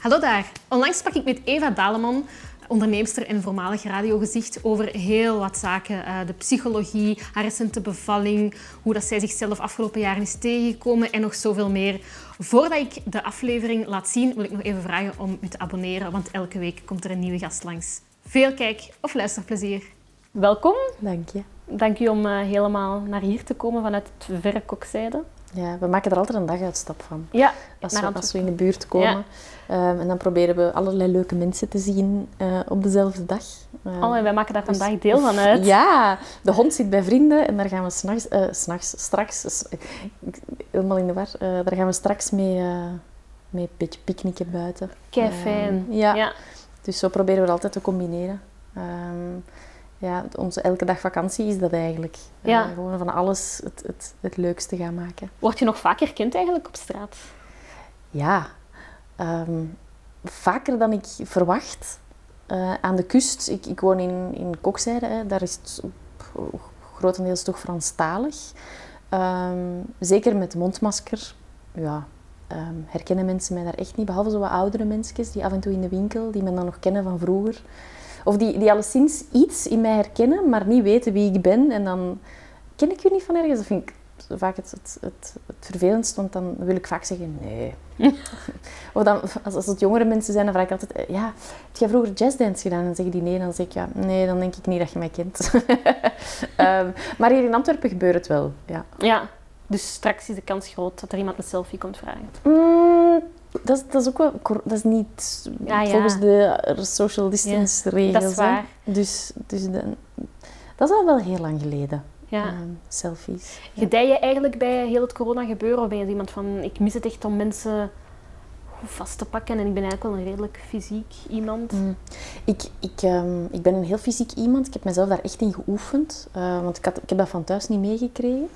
Hallo daar. Onlangs sprak ik met Eva Daleman, onderneemster en voormalig radiogezicht, over heel wat zaken. Uh, de psychologie, haar recente bevalling, hoe dat zij zichzelf afgelopen jaren is tegengekomen en nog zoveel meer. Voordat ik de aflevering laat zien, wil ik nog even vragen om u te abonneren, want elke week komt er een nieuwe gast langs. Veel kijk- of luisterplezier. Welkom. Dank je. Dank u om uh, helemaal naar hier te komen vanuit het verre Kokzijde. Ja, we maken er altijd een daguitstap van. Ja, als we, als we in de buurt komen. Ja. Um, en dan proberen we allerlei leuke mensen te zien uh, op dezelfde dag. Um, oh, en wij maken daar dus, vandaag deel van uit. Ja, de hond zit bij vrienden en daar gaan we s'nachts, uh, s'nachts straks, helemaal in de war, uh, daar gaan we straks mee, mee een beetje picknicken buiten. Kei fijn. Um, ja. ja. Dus zo proberen we altijd te combineren ja, onze elke dag vakantie is dat eigenlijk. Ja. Uh, gewoon van alles het, het, het leukste gaan maken. Word je nog vaak herkend eigenlijk op straat? Ja, um, vaker dan ik verwacht. Uh, aan de kust, ik, ik woon in, in Kokzijde, hè, daar is het grotendeels toch Franstalig. Um, zeker met mondmasker, ja, um, herkennen mensen mij daar echt niet. Behalve zo wat oudere mensen die af en toe in de winkel, die men dan nog kennen van vroeger. Of die, die alleszins iets in mij herkennen, maar niet weten wie ik ben. En dan ken ik je niet van ergens. Dat vind ik vaak het, het, het, het vervelendst, want dan wil ik vaak zeggen nee. of dan, als, als het jongere mensen zijn, dan vraag ik altijd, eh, ja, heb jij vroeger jazzdance gedaan? En dan zeggen die nee, dan zeg ik ja, nee, dan denk ik niet dat je mij kent. um, maar hier in Antwerpen gebeurt het wel, ja. Ja, dus straks is de kans groot dat er iemand een selfie komt vragen. Mm, dat, is, dat is ook wel... Dat is niet ja, ja. volgens de social distance ja, regels. Dat is waar. Dus, dus de, dat is al wel heel lang geleden. Ja. Um, selfies. Gedij je eigenlijk bij heel het corona gebeuren? Of ben je iemand van... Ik mis het echt om mensen vast te pakken en ik ben eigenlijk wel een redelijk fysiek iemand. Mm. Ik, ik, um, ik ben een heel fysiek iemand. Ik heb mezelf daar echt in geoefend. Uh, want ik, had, ik heb dat van thuis niet meegekregen.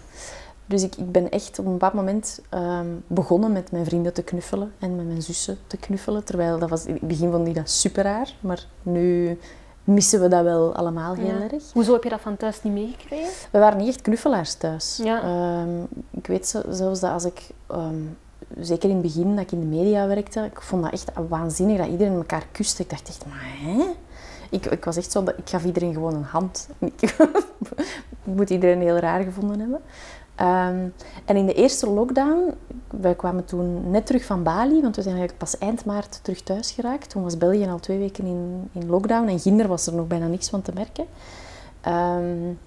Dus ik, ik ben echt op een bepaald moment um, begonnen met mijn vrienden te knuffelen en met mijn zussen te knuffelen. Terwijl dat was, in het begin vond ik dat super raar, maar nu missen we dat wel allemaal heel ja. erg. Hoezo heb je dat van thuis niet meegekregen? We waren niet echt knuffelaars thuis. Ja. Um, ik weet zelfs dat als ik, um, zeker in het begin dat ik in de media werkte, ik vond dat echt waanzinnig dat iedereen elkaar kuste. Ik dacht echt, maar hè? Ik, ik was echt zo, dat, ik gaf iedereen gewoon een hand. Ik moet iedereen heel raar gevonden hebben. Um, en in de eerste lockdown, wij kwamen toen net terug van Bali, want we zijn eigenlijk pas eind maart terug thuis geraakt. Toen was België al twee weken in, in lockdown en Ginder was er nog bijna niks van te merken. Um,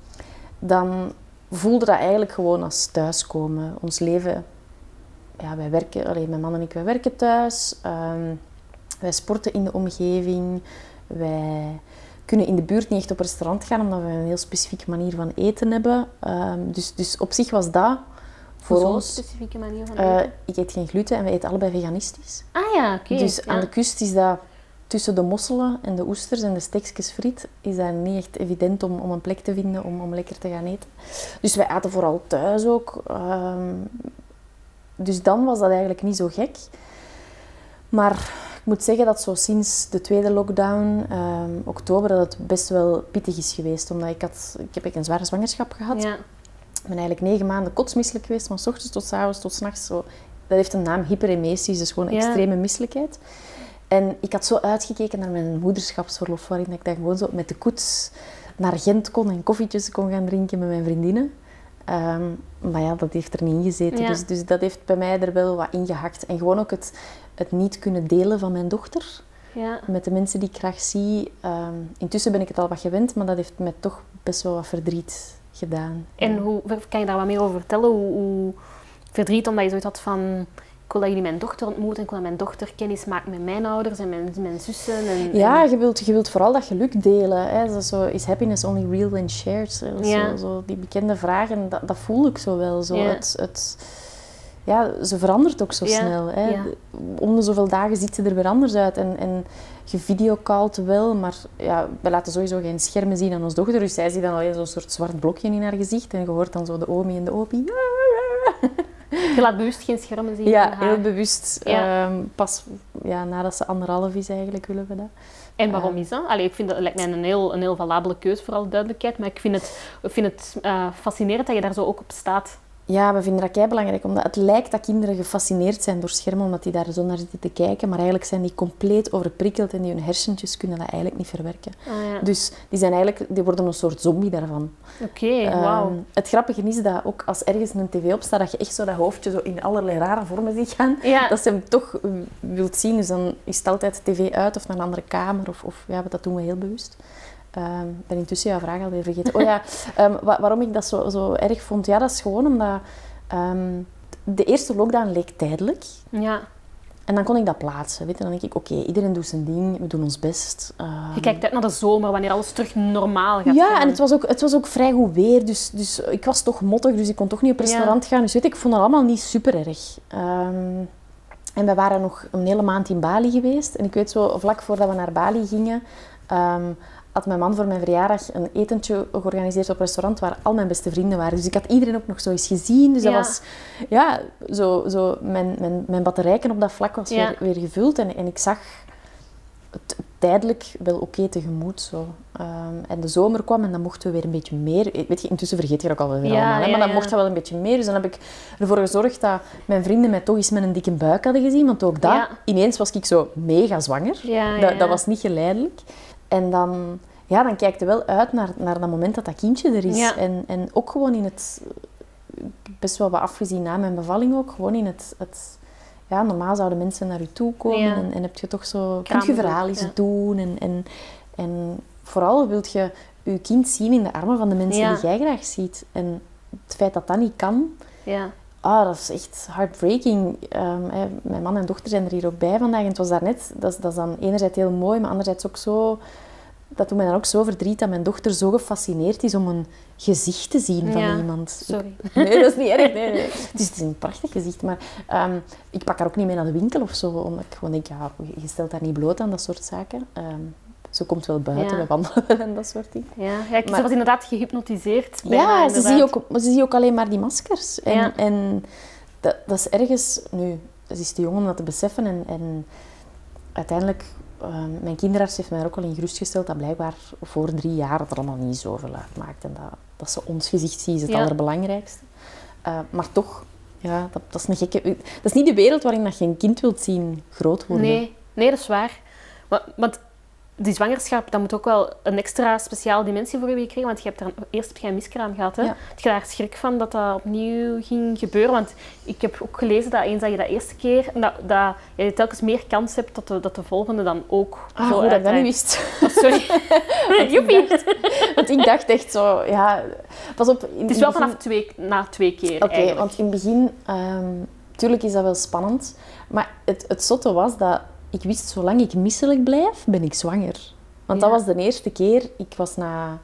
dan voelde dat eigenlijk gewoon als thuiskomen. Ons leven, ja, wij werken, alleen mijn man en ik, wij werken thuis. Um, wij sporten in de omgeving. Wij kunnen in de buurt niet echt op restaurant gaan, omdat we een heel specifieke manier van eten hebben. Um, dus, dus op zich was dat voor Hoezo ons... specifieke manier van uh, eten? ik eet geen gluten en we eten allebei veganistisch. Ah ja, oké. Okay. Dus ja. aan de kust is dat tussen de mosselen en de oesters en de steekjes friet is dat niet echt evident om, om een plek te vinden om, om lekker te gaan eten. Dus wij aten vooral thuis ook. Um, dus dan was dat eigenlijk niet zo gek. Maar moet zeggen dat zo sinds de tweede lockdown, um, oktober, dat het best wel pittig is geweest. Omdat ik had, ik heb een zware zwangerschap gehad. Ja. Ik ben eigenlijk negen maanden kotsmisselijk geweest, van s ochtends tot s avonds tot s nachts. Zo. Dat heeft een naam, hyperemesis, dus gewoon Ja. extreme misselijkheid. En ik had zo uitgekeken naar mijn moederschapsverlof, waarin ik dan gewoon zo met de koets naar Gent kon en koffietjes kon gaan drinken met mijn vriendinnen. Um, maar ja, dat heeft er niet in gezeten. Ja. Dus, dus dat heeft bij mij er wel wat ingehakt. En gewoon ook het, het niet kunnen delen van mijn dochter Ja. met de mensen die ik graag zie. Um, intussen ben ik het al wat gewend, maar dat heeft mij toch best wel wat verdriet gedaan. En hoe, kan je daar wat meer over vertellen? Hoe, hoe verdriet omdat je zoiets had van... Ik wil dat jullie mijn dochter ontmoeten. Ik wil dat mijn dochter kennis maakt met mijn ouders en mijn, mijn zussen. En, Ja, en- je wilt, je wilt vooral dat geluk delen. Hè. Zo, zo, is happiness only real when shared? Zo, Ja. zo, zo die bekende vragen, dat, dat voel ik zo wel. Zo, Ja. het, het, ja, ze verandert ook zo Ja, snel. Hè. ja. Om de zoveel dagen ziet ze er weer anders uit. En, en je videocallt wel, maar ja, we laten sowieso geen schermen zien aan ons dochter. Dus zij ziet dan alleen zo'n soort zwart blokje in haar gezicht. En je hoort dan zo de omi en de opie. Je laat bewust geen schermen zien Ja, heel bewust. Ja. Ehm, pas ja, nadat ze anderhalf is eigenlijk, willen we dat. En waarom is dat? Allee, ik vind dat lijkt mij een heel, een heel valabele keus, voor alle duidelijkheid. Maar ik vind het, ik vind het eh, fascinerend dat je daar zo ook op staat. Ja, we vinden dat kei belangrijk, omdat het lijkt dat kinderen gefascineerd zijn door schermen, omdat die daar zo naar zitten te kijken. Maar eigenlijk zijn die compleet overprikkeld en die hun hersentjes kunnen dat eigenlijk niet verwerken. Ah, ja. Dus die, zijn eigenlijk, die worden een soort zombie daarvan. Oké, Ehm, wauw. het grappige is dat ook als ergens een tv op staat, dat je echt zo dat hoofdje zo in allerlei rare vormen ziet gaan. Ja. Dat ze hem toch eh, wilt zien. Dus dan is het altijd tv uit of naar een andere kamer. Of, of ja, dat doen we heel bewust. Ehm, Ik ben intussen jouw vraag alweer vergeten. Oh ja, ehm, wa- waarom ik dat zo, zo erg vond? Ja, dat is gewoon omdat ehm, de eerste lockdown leek tijdelijk. Ja. En dan kon ik dat plaatsen. Weet je? Dan denk ik, oké, iedereen doet zijn ding. We doen ons best. Je kijkt uit naar de zomer, wanneer alles terug normaal gaat ja, gaan. en het was ook, het was ook vrij goed weer. Dus, dus ik was toch mottig, dus ik kon toch niet op restaurant gaan. Dus weet je, ik vond dat allemaal niet super erg. En we waren nog een hele maand in Bali geweest. En ik weet zo, vlak voordat we naar Bali gingen, had mijn man voor mijn verjaardag een etentje georganiseerd op restaurant waar al mijn beste vrienden waren. Dus ik had iedereen ook nog zo eens gezien. Dus dat was, ja, zo, zo mijn, mijn, mijn batterijken op dat vlak was Ja. weer, weer gevuld. En, en ik zag het tijdelijk wel oké tegemoet. Zo. Ehm, en de zomer kwam en dan mochten we weer een beetje meer. Weet je, intussen vergeet je dat ook alweer Ja, allemaal. Hè? Maar dan ja. mocht dat wel een beetje meer. Dus dan heb ik ervoor gezorgd dat mijn vrienden mij toch eens met een dikke buik hadden gezien. Want ook dat, Ja. ineens was ik zo mega zwanger. Dat, ja. dat was niet geleidelijk. En dan, ja, dan kijk je wel uit naar, naar dat moment dat dat kindje er is. Ja. En, en ook gewoon in het... Best wel wat afgezien na mijn bevalling ook. Gewoon in het... het ja, normaal zouden mensen naar je toe komen Ja. en, en heb je toch zo... Kun je verhaal eens ja. doen en, en, en vooral wilt je je kind zien in de armen van de mensen die jij graag ziet. En het feit dat dat niet kan, Ja. Ah, dat is echt heartbreaking. Ehm, hè, mijn man en dochter zijn er hier ook bij vandaag en het was daarnet, dat is, dat is dan enerzijds heel mooi, maar anderzijds ook zo... Dat doet mij dan ook zo verdriet dat mijn dochter zo gefascineerd is om een gezicht te zien van Ja, iemand. Sorry. Nee, dat is niet erg. Nee, nee. Het, is, het is een prachtig gezicht, maar ehm, ik pak haar ook niet mee naar de winkel of zo. Omdat ik gewoon denk, ja, je stelt haar niet bloot aan dat soort zaken. Ehm ze komt wel buiten, Ja. we wandelen en dat soort dingen. Ja, ja ik Maar- ze was inderdaad gehypnotiseerd. bijna, ja, ze zie, ook, maar ze zie ook alleen maar die maskers. En, Ja. en dat, dat is ergens... Nu, ze is te jong om dat te beseffen. En, en uiteindelijk... ehm, mijn kinderarts heeft mij er ook al in gerustgesteld dat blijkbaar voor drie jaar het er allemaal niet zoveel uitmaakt. En dat, dat ze ons gezicht ziet is het allerbelangrijkste. Eh, maar toch, ja, dat, dat is een gekke... Dat is niet de wereld waarin dat je een kind wilt zien groot worden. Nee, nee, dat is waar. Maar, want die zwangerschap, dat moet ook wel een extra speciale dimensie voor je gekregen. Want je hebt er, eerst heb je een miskraam gehad. Hè? Ja. Heb je daar schrik van dat dat opnieuw ging gebeuren? Want ik heb ook gelezen dat eens dat je dat eerste keer, dat, dat je telkens meer kans hebt dat de, dat de volgende dan ook Ah, zo goed dat ik dat niet wist. Oh, sorry. Joepie. Want ik dacht echt zo, ja... Pas op... in- Het is wel begin- vanaf twee, na twee keer Oké, want in het begin, ehm tuurlijk is dat wel spannend. Maar het, het zotte was dat ik wist, zolang ik misselijk blijf, ben ik zwanger. Want dat was de eerste keer, ik was na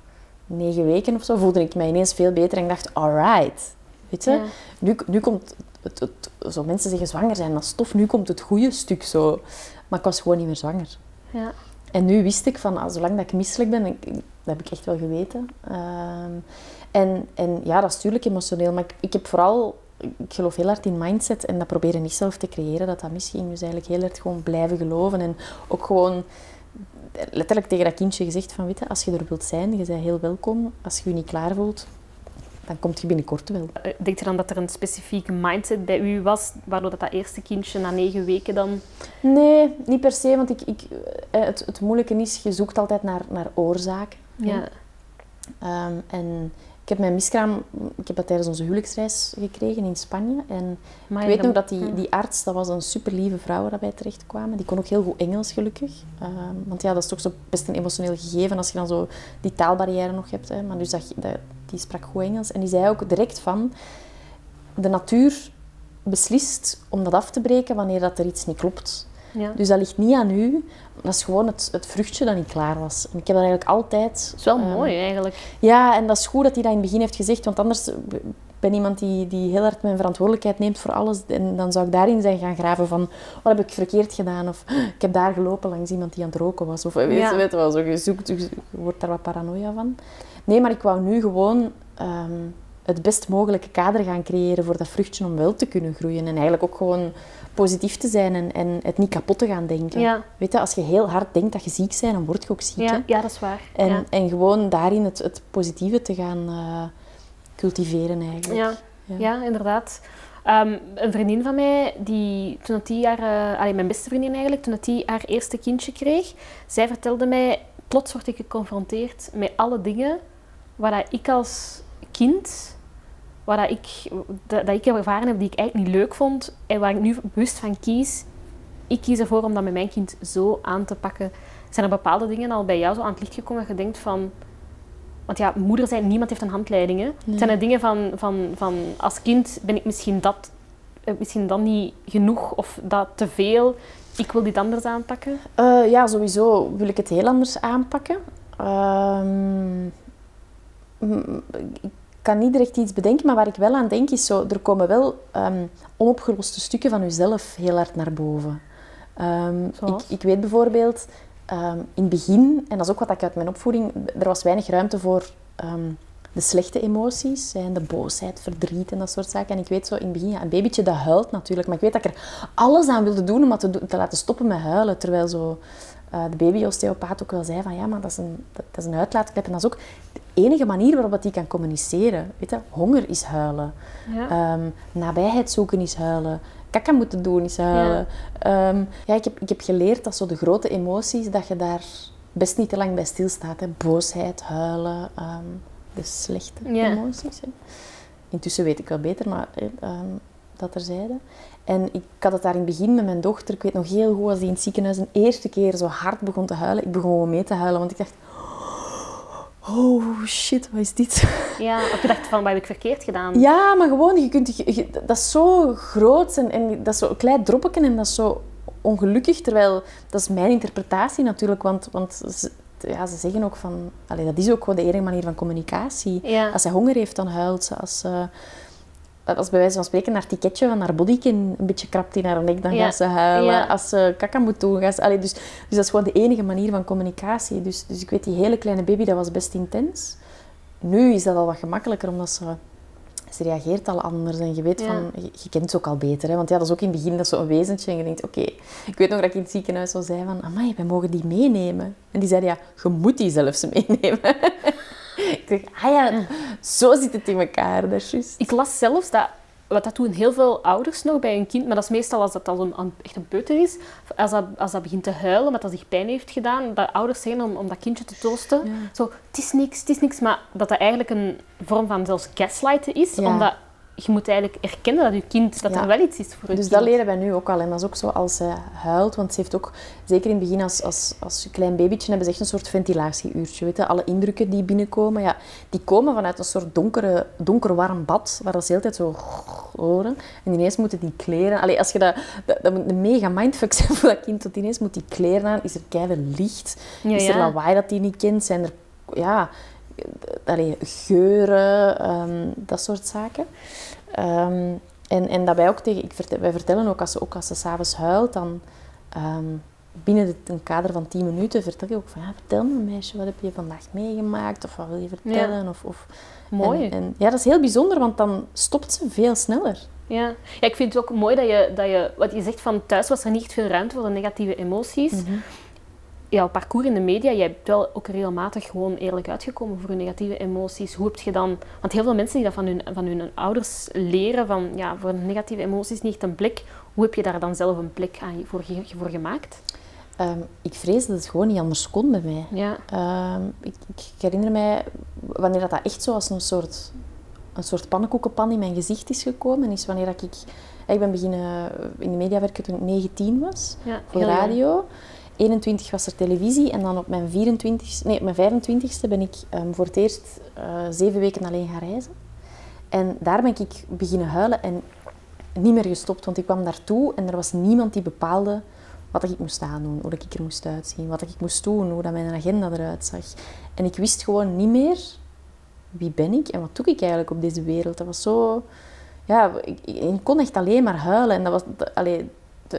negen weken of zo, voelde ik mij ineens veel beter en ik dacht, alright. Weet je, Ja. nu, nu komt het, het, zo mensen zeggen zwanger zijn, dat is tof, nu komt het goede stuk zo. Maar ik was gewoon niet meer zwanger. Ja. En nu wist ik van, ah, zolang dat ik misselijk ben, ik, dat heb ik echt wel geweten. Ehm, en, en ja, dat is natuurlijk emotioneel, maar ik, ik heb vooral, ik geloof heel hard in mindset en dat proberen niet zelf te creëren, dat dat misging. Dus eigenlijk heel hard gewoon blijven geloven en ook gewoon letterlijk tegen dat kindje gezegd van, weet je, als je er wilt zijn, je bent heel welkom. Als je je niet klaar voelt, dan komt je binnenkort wel. Eh, Denk je dan dat er een specifieke mindset bij u was, waardoor dat, dat eerste kindje na negen weken dan... Nee, niet per se, want ik, ik, eh, het, het moeilijke is, je zoekt altijd naar, naar oorzaken. Ja. Ehm, en ik heb mijn miskraam, ik heb dat tijdens onze huwelijksreis gekregen in Spanje. En Maar ik weet nog dat die, die arts, dat was een super lieve vrouw wij terecht kwamen. Die kon ook heel goed Engels, gelukkig. Ehm, want ja, dat is toch zo best een emotioneel gegeven als je dan zo die taalbarrière nog hebt. Hè. Maar dus dat, dat, die sprak goed Engels. En die zei ook direct van, de natuur beslist om dat af te breken wanneer dat er iets niet klopt. Ja. Dus dat ligt niet aan u, dat is gewoon het, het vruchtje dat niet klaar was. En ik heb dat eigenlijk altijd... Dat is wel ehm, mooi eigenlijk. ja, en dat is goed dat hij dat in het begin heeft gezegd, want anders ben iemand die, die heel hard mijn verantwoordelijkheid neemt voor alles. En dan zou ik daarin zijn gaan graven van, wat heb ik verkeerd gedaan? Of ik heb daar gelopen langs iemand die aan het roken was. Of weet, Ja. je, weet je wel, zo, je, zoekt, je wordt daar wat paranoia van. Nee, maar ik wou nu gewoon ehm, het best mogelijke kader gaan creëren voor dat vruchtje om wel te kunnen groeien. En eigenlijk ook gewoon positief te zijn en, en het niet kapot te gaan denken. Ja. Weet je, als je heel hard denkt dat je ziek bent, dan word je ook ziek. Ja, ja, dat is waar. En, ja. en gewoon daarin het, het positieve te gaan eh, cultiveren eigenlijk. Ja. Ja, inderdaad. Ehm, een vriendin van mij, die, toen dat die haar, uh, mijn beste vriendin eigenlijk, toen dat die haar eerste kindje kreeg, zij vertelde mij, plots word ik geconfronteerd met alle dingen waar ik als kind, waar dat ik, dat, dat ik ervaren heb die ik eigenlijk niet leuk vond en waar ik nu bewust van kies. Ik kies ervoor om dat met mijn kind zo aan te pakken. Zijn er bepaalde dingen al bij jou zo aan het licht gekomen dat je denkt van... Want ja, moeder zijn, niemand heeft een handleiding. Hè? Zijn er dingen van, van, van als kind ben ik misschien dat, eh, misschien dan niet genoeg of dat te veel. Ik wil dit anders aanpakken? Uh, ja, sowieso wil ik het heel anders aanpakken. Uh, ik kan niet direct iets bedenken, maar waar ik wel aan denk is zo, er komen wel um, onopgeloste stukken van jezelf heel hard naar boven. Um, ik, ik, weet bijvoorbeeld, um, in het begin, en dat is ook wat ik uit mijn opvoeding, er was weinig ruimte voor de slechte emoties, de boosheid, verdriet en dat soort zaken. En ik weet zo in het begin, ja, een babytje dat huilt natuurlijk, maar ik weet dat ik er alles aan wilde doen om het te, te laten stoppen met huilen. Terwijl zo uh, de babyosteopaat ook wel zei van ja, maar dat is een, dat, is een uitlaatklep. En dat is ook enige manier waarop hij kan communiceren. Weet je, honger is huilen. Ja. Um, nabijheid zoeken is huilen. Kakka moeten doen is huilen. Ja, um, ja ik, heb, ik heb geleerd dat zo de grote emoties, dat je daar best niet te lang bij stilstaat. Hè. Boosheid, huilen, um, de slechte emoties. Hè. Intussen weet ik wel beter, maar dat er zeiden. En ik had het daar in het begin met mijn dochter. Ik weet nog heel goed als die in het ziekenhuis een eerste keer zo hard begon te huilen. Ik begon gewoon mee te huilen, want ik dacht... Oh shit, wat is dit? Ja, of je dacht van, wat heb ik verkeerd gedaan? Ja, maar gewoon, je kunt, je, dat is zo groot en, en dat is zo een klein droppetje en dat is zo ongelukkig. Terwijl, dat is mijn interpretatie natuurlijk, want, want ze, ja, ze zeggen ook van... Dat is ook gewoon de enige manier van communicatie. Als zij honger heeft, dan huilt ze. Als ze als bij wijze van spreken haar ticketje van haar bodykin een beetje krapt in haar nek, dan gaat ze huilen. Als ze kaka moet doen, gaat ze... Allee, dus, dus dat is gewoon de enige manier van communicatie. Dus, dus ik weet, die hele kleine baby, dat was best intens. Nu is dat al wat gemakkelijker, omdat ze... Ze reageert al anders en je weet van... Je, kent ze ook al beter, hè. Want ja, dat is ook in het begin dat zo'n wezentje en je denkt... Oké, ik weet nog dat ik in het ziekenhuis zo zei van... Amai, wij mogen die meenemen. En die zeiden, ja, je moet die zelfs meenemen. ik zeg, ah ja, zo zit het in elkaar. Dat is juist. Ik las zelfs dat, wat dat doen heel veel ouders nog bij een kind, maar dat is meestal als dat al een, echt een peuter is, als dat, als dat begint te huilen, omdat dat zich pijn heeft gedaan, dat ouders zeggen om, om dat kindje te troosten. Zo, het is niks, het is niks, maar dat dat eigenlijk een vorm van zelfs gaslighten is, omdat je moet eigenlijk erkennen dat je kind, dat er wel iets is voor je Dus dat leren wij nu ook al. En dat is ook zo als ze huilt, want ze heeft ook, zeker in het begin als, als, als klein babytje, hebben ze echt een soort ventilatieuurtje. Weet je? Alle indrukken die binnenkomen, ja, die komen vanuit een soort donkere, donker warm bad, waar ze de hele tijd zo horen. En ineens moeten die kleren... Allee, als je dat, dat, moet een mega mindfuck zijn voor dat kind, tot ineens moet die kleren aan. Is er keihard licht? is er lawaai dat die niet kent? Zijn er... Ja, allee, geuren, um, dat soort zaken. Um, en, en daarbij ook tegen, ik vertel, wij vertellen ook als ze, ook als ze s'avonds huilt, dan um, binnen het, een kader van 10 minuten vertel je ook van, ja, vertel me meisje, wat heb je vandaag meegemaakt? Of wat wil je vertellen? Of, of, mooi. En, en, ja, dat is heel bijzonder, want dan stopt ze veel sneller. Ja. ja, ik vind het ook mooi dat je, dat je, wat je zegt van thuis was er niet veel ruimte voor de negatieve emoties. Mm jouw parcours in de media, jij hebt wel ook regelmatig gewoon eerlijk uitgekomen voor je negatieve emoties. Hoe heb je dan... Want heel veel mensen die dat van hun, van hun ouders leren, van ja, voor negatieve emoties niet echt een plek. Hoe heb je daar dan zelf een plek aan, voor, voor gemaakt? Um, ik vrees dat het gewoon niet anders kon bij mij. Ja. Um, ik, ik, herinner mij, wanneer dat, dat echt zo als een soort, een soort pannenkoekenpan in mijn gezicht is gekomen, is wanneer dat ik... Ik ben beginnen in de media werken toen ik 19 was, ja, voor radio. 21 was er televisie en dan op mijn, 24, nee, mijn 25ste ben ik um, voor het eerst uh, zeven weken alleen gaan reizen. En daar ben ik beginnen huilen en niet meer gestopt, want ik kwam daartoe en er was niemand die bepaalde wat ik moest aandoen, hoe ik er moest uitzien, wat ik moest doen, hoe dat mijn agenda eruit zag. En ik wist gewoon niet meer wie ben ik en wat doe ik eigenlijk op deze wereld. Dat was zo... Ja, ik, kon echt alleen maar huilen en dat was... Allee,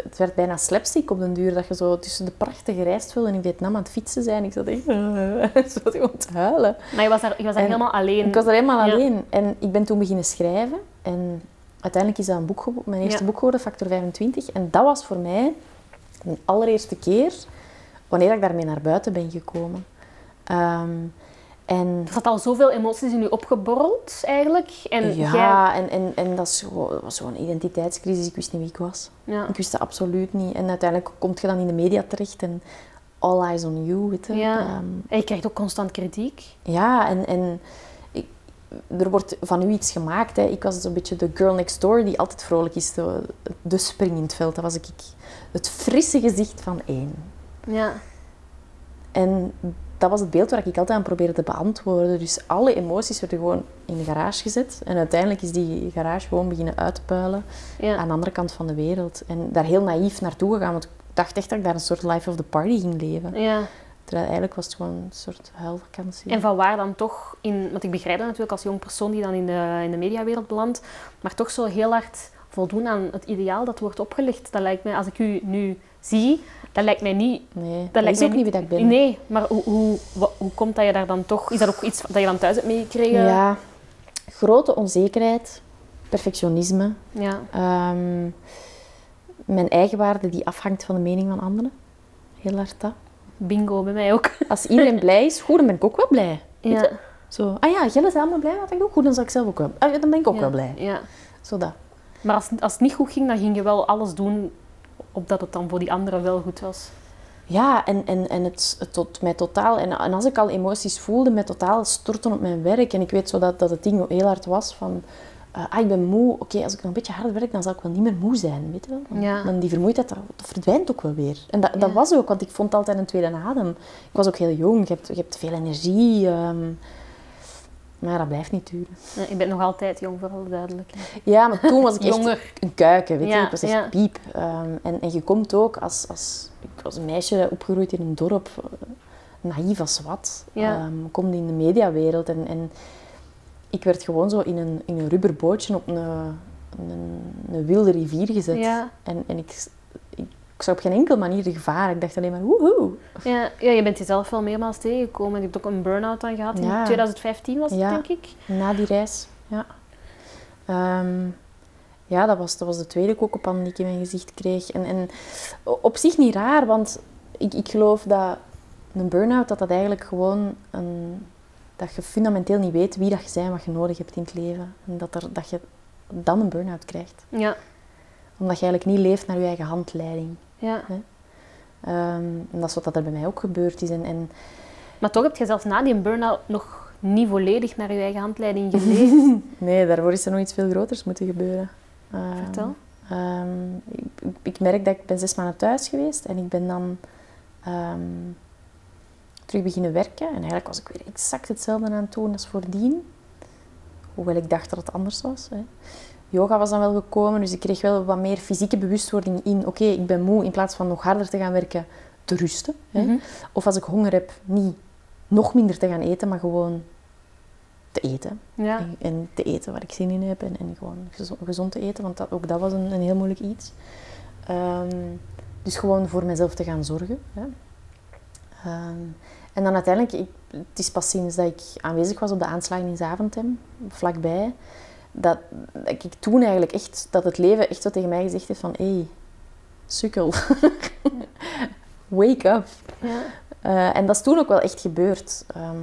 het werd bijna slapstick op den duur. Dat je zo tussen de prachtige rijstvelden in Vietnam aan het fietsen zijn. Ik zat echt zo gewoon te huilen. Maar je was daar, je was daar helemaal alleen? Ik was daar helemaal alleen. En ik ben toen beginnen schrijven. En uiteindelijk is dat een boek, mijn eerste boek geworden, Factor 25. En dat was voor mij de allereerste keer wanneer ik daarmee naar buiten ben gekomen. Ehm, En Er zat al zoveel emoties in u opgeborreld, eigenlijk. En ja, en, en, en dat is gewoon- was zo'n identiteitscrisis. Ik wist niet wie ik was. ja. Ik wist dat absoluut niet. En uiteindelijk kom je dan in de media terecht en all eyes on you, weet je. Ja. Ehm, En je krijgt ook constant kritiek. ja, en, en ik, er wordt van u iets gemaakt. Hè. Ik was zo'n beetje de girl next door die altijd vrolijk is. De, de spring in het veld. Dat was ik. Het frisse gezicht van één. Ja. En dat was het beeld waar ik altijd aan probeerde te beantwoorden. Dus alle emoties werden gewoon in de garage gezet. En uiteindelijk is die garage gewoon beginnen uitpuilen Ja. aan de andere kant van de wereld. En daar heel naïef naartoe gegaan, want ik dacht echt dat ik daar een soort life of the party ging leven. ja. Terwijl eigenlijk was het gewoon een soort huilvakantie. En van waar dan toch, in, want ik begrijp dat natuurlijk als jong persoon die dan in de, in de mediawereld belandt, maar toch zo heel hard voldoen aan het ideaal dat wordt opgelegd. Dat lijkt mij, als ik u nu zie, dat lijkt mij niet... Nee, dat, Dat lijkt is ook niet wie dat ik ben. Nee, maar hoe, hoe, hoe komt dat je daar dan toch... Is dat ook iets dat je dan thuis hebt meegekregen? Ja, grote onzekerheid, perfectionisme, Ja. ehm, mijn eigenwaarde die afhangt van de mening van anderen. Heel hard dat. Bingo, bij mij ook. Als iedereen blij is, goed, dan ben ik ook wel blij. Ja. Zo, ah ja, Gilles is allemaal blij, wat ik doe. Goed, dan zal ik zelf ook wel. Ah, dan ben ik ook Ja. wel blij. Ja. Zo dat. Maar als, als het niet goed ging, dan ging je wel alles doen opdat het dan voor die anderen wel goed was. Ja, en, en, en het, het tot mij totaal... En, en als ik al emoties voelde, mij totaal storten op mijn werk. En ik weet zo dat, dat het ding heel hard was van... eh, ah, ik ben moe. Oké, als ik nog een beetje harder werk, dan zal ik wel niet meer moe zijn. Weet je wel? Dan, Ja. dan die vermoeidheid, dat, dat verdwijnt ook wel weer. En dat, dat was ook, want ik vond altijd een tweede adem. Ik was ook heel jong. Je hebt, je hebt veel energie. ehm, maar dat blijft niet duren. Ja, ik ben nog altijd jong, voor alle duidelijkheid. Ja, maar toen was ik echt een kuiken, weet je. Ja, Ik was echt ja. piep. Ehm, en, en je komt ook als, als... Ik was een meisje opgegroeid in een dorp, eh, naïef als wat. Ehm, kom in de mediawereld en, en ik werd gewoon zo in een, in een rubberbootje op een, een, een wilde rivier gezet. Ja. En, en ik, ik, zag op geen enkele manier de gevaar. Ik dacht alleen maar, woehoe. Ja, ja, je bent jezelf wel meermaals tegengekomen. Je hebt ook een burn-out dan gehad. In Ja. 2015 was het, Ja. denk ik. Na die reis, ja. Ehm, ja, dat was, dat was de tweede kokenpan die ik in mijn gezicht kreeg. En, en op zich niet raar, want ik, ik geloof dat een burn-out, dat dat eigenlijk gewoon een... Dat je fundamenteel niet weet wie dat je bent en wat je nodig hebt in het leven. En dat, er, dat je dan een burn-out krijgt. Ja. Omdat je eigenlijk niet leeft naar je eigen handleiding. ja. Ehm, en dat is wat dat er bij mij ook gebeurd is. En, en Maar toch heb je zelfs na die burn-out nog niet volledig naar je eigen handleiding geleefd. nee, daarvoor is er nog iets veel groters moeten gebeuren. Ehm, Vertel. Ehm, ik, ik merk dat ik ben zes maanden thuis geweest en ik ben dan terug beginnen werken. En eigenlijk was ik weer exact hetzelfde aan het doen als voordien. Hoewel ik dacht dat het anders was. Hè. Yoga was dan wel gekomen, dus ik kreeg wel wat meer fysieke bewustwording in. Oké, ik ben moe, in plaats van nog harder te gaan werken, te rusten. Hè. Mhm. Of als ik honger heb, niet nog minder te gaan eten, maar gewoon te eten. Ja. En, en te eten waar ik zin in heb en, en gewoon gezond, gezond te eten, want dat, ook dat was een, een heel moeilijk iets. Ehm, dus gewoon voor mezelf te gaan zorgen. Hè. Ehm, en dan uiteindelijk, ik, het is pas sinds dat ik aanwezig was op de aanslagen in Zaventem, vlakbij, dat, dat ik toen eigenlijk echt, dat het leven echt zo tegen mij gezegd heeft van, hé, hey, sukkel, wake up. Ja. Eh, en dat is toen ook wel echt gebeurd. Ehm,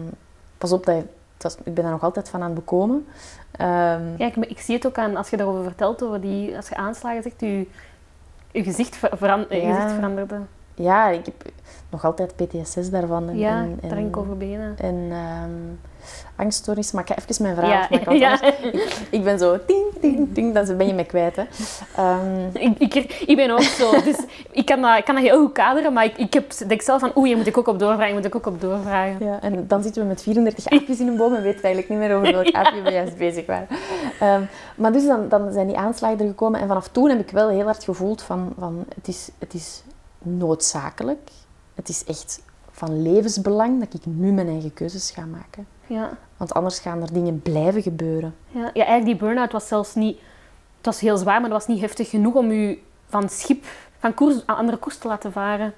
pas op, dat, dat ik ben daar nog altijd van aan het bekomen. Ehm, Ja, ik, ik zie het ook aan, als je daarover vertelt, over die, als je aanslagen zegt, je, je, gezicht, ver- veran- je Ja. gezicht veranderde. Ja, ik heb nog altijd PTSS daarvan. En, Ja, en, over beginnen. En ehm angststoornis. Maar ik ga even mijn verhaal Ja, afmaken, ik, ik ben zo ting, ting, ting, dan ben je me kwijt. Hè. Ehm, Ik, ik, ik ben ook zo. Dus ik kan dat, ik kan dat heel goed kaderen, maar ik, ik heb, denk zelf van, oeh, hier moet ik ook op doorvragen, moet ik ook op doorvragen. Ja, en dan zitten we met 34 aapjes in een boom en weten eigenlijk niet meer over welk aapje we juist bezig waren. Ehm, maar dus dan, dan zijn die aanslagen er gekomen en vanaf toen heb ik wel heel hard gevoeld van, van het, is, het is noodzakelijk, het is echt van levensbelang dat ik nu mijn eigen keuzes ga maken. Ja. Want anders gaan er dingen blijven gebeuren. Ja, ja, eigenlijk die burn-out was zelfs niet... Het was heel zwaar, maar dat was niet heftig genoeg om u van schip, van koers, aan andere koers te laten varen.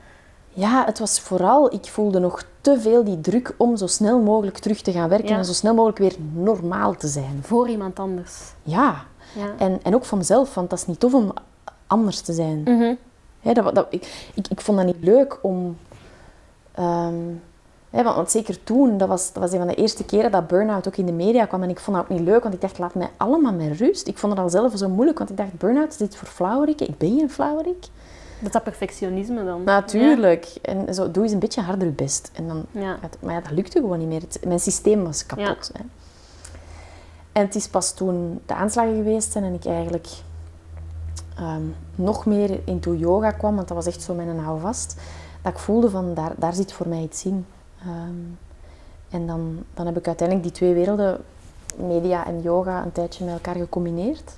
Ja, het was vooral, ik voelde nog te veel die druk om zo snel mogelijk terug te gaan werken Ja. en zo snel mogelijk weer normaal te zijn. Voor iemand anders. Ja, Ja. en, en ook voor mezelf, want dat is niet tof om anders te zijn. Mhm. Hè, dat, dat, ik, ik, ik vond dat niet leuk om... Hè, want, want zeker toen, dat was, dat was een van de eerste keren dat burn-out ook in de media kwam. En ik vond dat ook niet leuk, want ik dacht, laat mij allemaal met rust. Ik vond het al zelf zo moeilijk, want ik dacht, burn-out is iets voor flauweriken. Ik ben geen flauwerik. Dat is dat perfectionisme dan. Natuurlijk. En zo, doe eens een beetje harder je best. En dan, Ja. maar ja, dat lukte gewoon niet meer. Het- mijn systeem was kapot. Hè. En het is pas toen de aanslagen geweest zijn en ik eigenlijk ehm, nog meer into yoga kwam, want dat was echt zo mijn houvast, dat ik voelde van daar, daar zit voor mij iets in. Ehm, en dan, dan heb ik uiteindelijk die twee werelden, media en yoga, een tijdje met elkaar gecombineerd.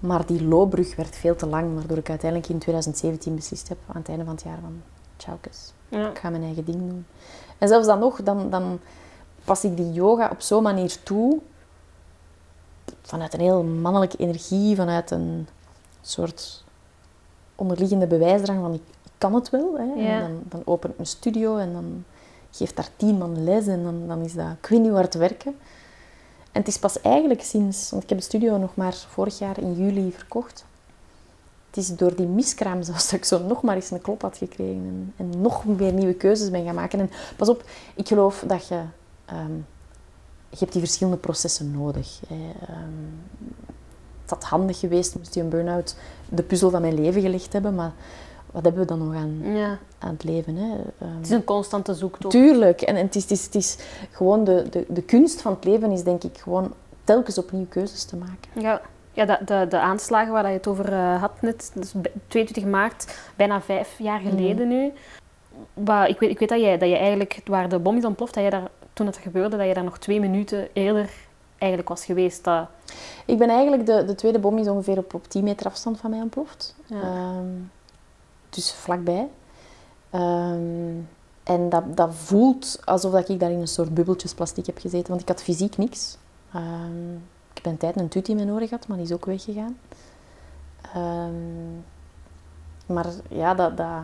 Maar die loopbrug werd veel te lang, waardoor ik uiteindelijk in 2017 beslist heb, aan het einde van het jaar van tjaukes, Ja. ik ga mijn eigen ding doen. En zelfs dan nog, dan, dan pas ik die yoga op zo'n manier toe, vanuit een heel mannelijke energie, vanuit een soort onderliggende bewijsdrang van ik, ik kan het wel. Hè. Ja. En dan, dan open ik een studio en dan geeft daar tien man les en dan, dan is dat, ik weet niet waar te werken. En het is pas eigenlijk sinds, want ik heb de studio nog maar vorig jaar in juli verkocht. Het is door die miskraam zelfs dat ik zo nog maar eens een klop had gekregen en, en nog meer nieuwe keuzes ben gaan maken. En pas op, ik geloof dat je, ehm, je hebt die verschillende processen nodig. Ehm, het had handig geweest, moest die een burn-out de puzzel van mijn leven gelegd hebben, maar wat hebben we dan nog aan, Ja. aan het leven? Hè? Ehm, Het is een constante zoektocht. Tuurlijk. En, en het, is, het, is, het is gewoon de, de, de kunst van het leven is denk ik gewoon telkens opnieuw keuzes te maken. Ja, ja de, de, de aanslagen waar je het over eh, had net, dus be- 22 maart, bijna vijf jaar geleden nu. Waar, ik, weet, ik weet dat jij, dat je eigenlijk, waar de bom is ontploft, dat je daar, toen het gebeurde, dat je daar nog twee minuten eerder eigenlijk was geweest. Dat, Ik ben eigenlijk, de, de tweede bom is ongeveer op, op 10 meter afstand van mij ontploft. Ja. Ehm, dus vlakbij. Ehm, en dat, dat voelt alsof dat ik daar in een soort bubbeltjes plastic heb gezeten. Want ik had fysiek niks. Ehm, ik heb een tijd een tut in mijn oren gehad, maar die is ook weggegaan. Maar ja, dat, dat...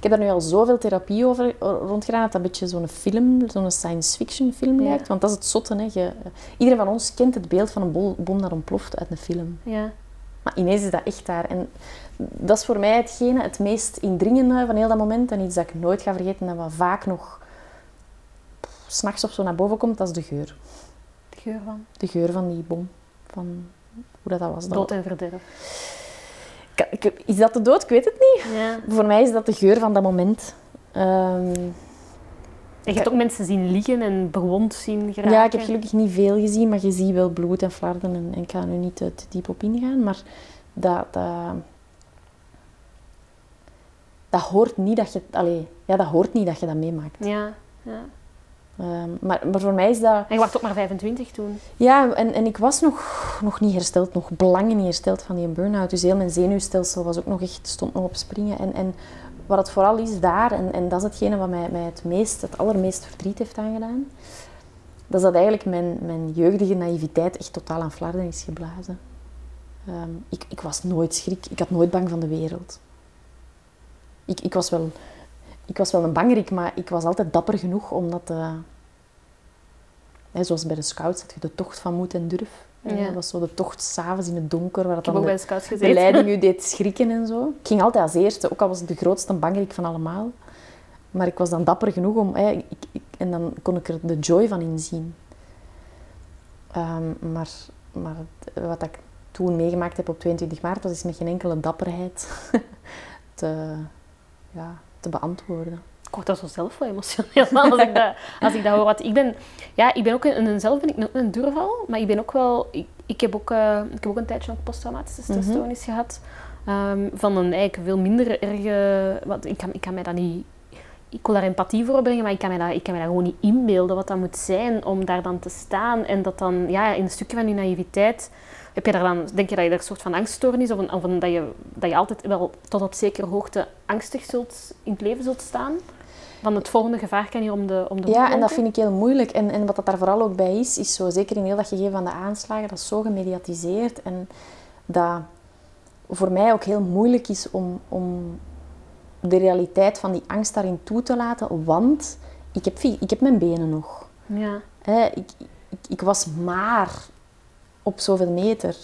Ik heb daar nu al zoveel therapie over rondgedaan dat dat een beetje zo'n film, zo'n science fiction film Ja. lijkt. Want dat is het zotte. Hè. Je, iedereen van ons kent het beeld van een bom dat ontploft uit een film. ja. Maar ineens is dat echt daar. En dat is voor mij hetgene, het meest indringende van heel dat moment. En iets dat ik nooit ga vergeten en wat vaak nog s'nachts of zo naar boven komt, dat is de geur. De geur van De geur van die bom. Van hoe dat, dat was. Dood en verderf. Is dat de dood? Ik weet het niet. Ja. Voor mij is dat de geur van dat moment. En je hebt ook mensen zien liggen en bewond zien geraken. ja, ik heb gelukkig niet veel gezien, maar je ziet wel bloed en flarden. En, en ik ga nu niet te, te diep op ingaan. Maar dat, dat, dat hoort niet dat je... Allee, ja, dat hoort niet dat je dat meemaakt. Ja, ja. Ehm, maar, maar voor mij is dat... En je was ook maar 25 toen. Ja, en, en ik was nog, nog niet hersteld, nog belangen niet hersteld van die burn-out. Dus heel mijn zenuwstelsel was ook nog echt, stond nog op springen. En, en wat het vooral is daar, en, en dat is hetgene wat mij, mij het, meest, het allermeest verdriet heeft aangedaan, dat is dat eigenlijk mijn, mijn jeugdige naïviteit echt totaal aan flarden is geblazen. Ehm, ik, ik was nooit schrik, ik had nooit bang van de wereld. Ik, ik, was wel, ik was wel een bangerik, maar ik was altijd dapper genoeg om dat... eh, Hè, zoals bij de scouts had je de tocht van moed en durf. Ja. Dat was zo de tocht s'avonds in het donker, waar Ik dat heb dan ook de, bij de scouts de leiding u deed schrikken en zo. Ik ging altijd als eerste, ook al was ik de grootste bangerik van allemaal. Maar ik was dan dapper genoeg om... Hè, ik, ik- en dan kon ik er de joy van inzien. Ehm, maar maar wat ik toen meegemaakt heb op 22 maart, was is met geen enkele dapperheid te, ja, te beantwoorden. Ik word daar zo zelf wel emotioneel van als ik dat, als ik dat hoor. Want ik ben, ja, ik ben ook een, een- zelf ben ik een durval, maar ik ben ook wel... Ik, ik, heb, ook, eh, ik heb ook een tijdje nog posttraumatische stressstoornis gehad. Ehm, van een eigenlijk veel minder erge... Want ik kan, ik kan mij dat niet... Ik wil daar empathie voor brengen, maar ik kan, mij dat, ik kan mij dat gewoon niet inbeelden wat dat moet zijn om daar dan te staan. En dat dan, ja, in een stukje van je naïviteit... Heb je daar dan, denk je dat je daar een soort van angststoornis of, een, of een, dat, je, dat je altijd wel tot op zekere hoogte angstig zult, in het leven zult staan? Van het volgende gevaar kan hier om de, om de Ja, en dat vind ik heel moeilijk. En, en wat dat daar vooral ook bij is, is zo, zeker in heel dat gegeven van de aanslagen, dat is zo gemediatiseerd. En dat voor mij ook heel moeilijk is om, om de realiteit van die angst daarin toe te laten. Want ik heb, ik heb mijn benen nog. Ja, Hè, ik, ik, ik was maar op zoveel meter.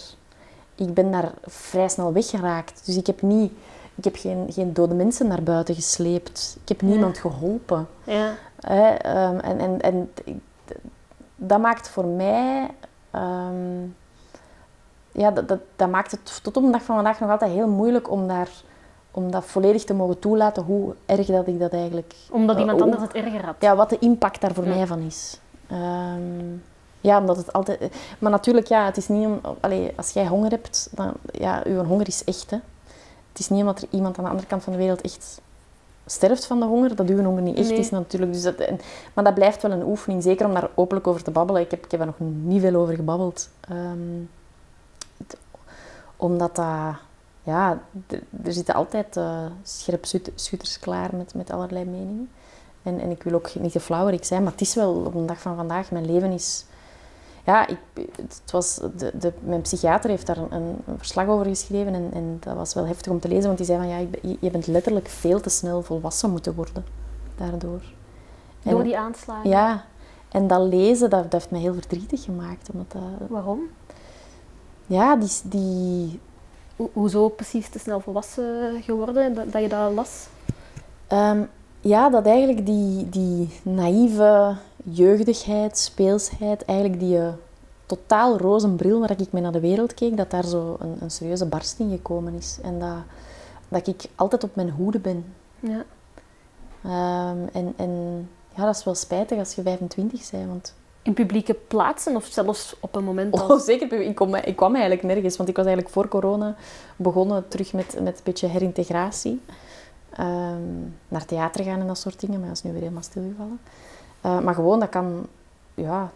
Ik ben daar vrij snel weggeraakt. Dus ik heb, niet, ik heb geen, geen dode mensen naar buiten gesleept. Ik heb niemand geholpen. ja, Hè, ehm, en, en, en dat maakt voor mij... ehm, ja, dat, dat, dat maakt het tot op de dag van vandaag nog altijd heel moeilijk om, daar, om dat volledig te mogen toelaten, hoe erg dat ik dat eigenlijk... Omdat eh, iemand anders het erger had. Ja, wat de impact daar voor Ja. mij van is. Ehm, ja, omdat het altijd... Maar natuurlijk, ja, het is niet om... Allee, als jij honger hebt, dan... Ja, uw honger is echt, hè. Het is niet omdat er iemand aan de andere kant van de wereld echt sterft van de honger, dat uw honger niet echt Nee. is natuurlijk. Dus dat, en- maar dat blijft wel een oefening, zeker om daar openlijk over te babbelen. Ik heb, ik heb er nog niet veel over gebabbeld. Ehm, het- omdat dat... Ja, er zitten altijd eh scherpschutters klaar met, met allerlei meningen. En, en ik wil ook niet te flauwerik zijn, maar het is wel op de dag van vandaag, mijn leven is... Ja, ik, het was de, de, mijn psychiater heeft daar een, een verslag over geschreven en, en dat was wel heftig om te lezen, want die zei van ja, ik je, bent letterlijk veel te snel volwassen moeten worden daardoor. En- Door die aanslagen. Ja, en dat lezen, dat, dat heeft mij heel verdrietig gemaakt. Omdat dat, Waarom? ja, die, die, Ho- Hoezo precies te snel volwassen geworden, dat, dat je dat las? Ehm, ja, dat eigenlijk die, die naïeve jeugdigheid, speelsheid, eigenlijk die eh, totaal roze bril waar ik mee naar de wereld keek, dat daar zo een, een serieuze barst in gekomen is. En dat, dat ik altijd op mijn hoede ben. Ja. Ehm, en, en ja, dat is wel spijtig als je 25 bent, want In publieke plaatsen of zelfs op een moment Oh, zeker. Ik, kom, ik kwam eigenlijk nergens, want ik was eigenlijk voor corona begonnen terug met, met een beetje herintegratie. Ehm, naar theater gaan en dat soort dingen, maar dat is nu weer helemaal stilgevallen. Eh, maar gewoon, dat kan, ja,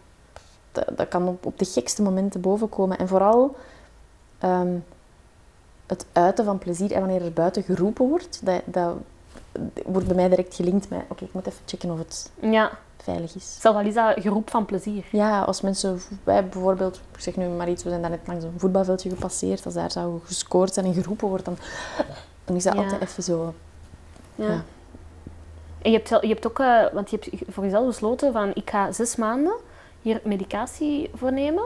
dat, dat kan op, op de gekste momenten bovenkomen. En vooral ehm, het uiten van plezier. En wanneer er buiten geroepen wordt, dat, dat wordt bij mij direct gelinkt met... Oké, ik moet even checken of het Ja, veilig is. zelfs al is dat geroep van plezier. Ja, als mensen, wij bijvoorbeeld, ik zeg nu maar iets, we zijn daar net langs een voetbalveldje gepasseerd, als daar zou gescoord zijn en geroepen wordt, dan, dan is dat Ja. altijd even zo. Ja. Ja. En je hebt, je hebt ook, eh, want je hebt voor jezelf besloten van ik ga zes maanden hier medicatie voor nemen.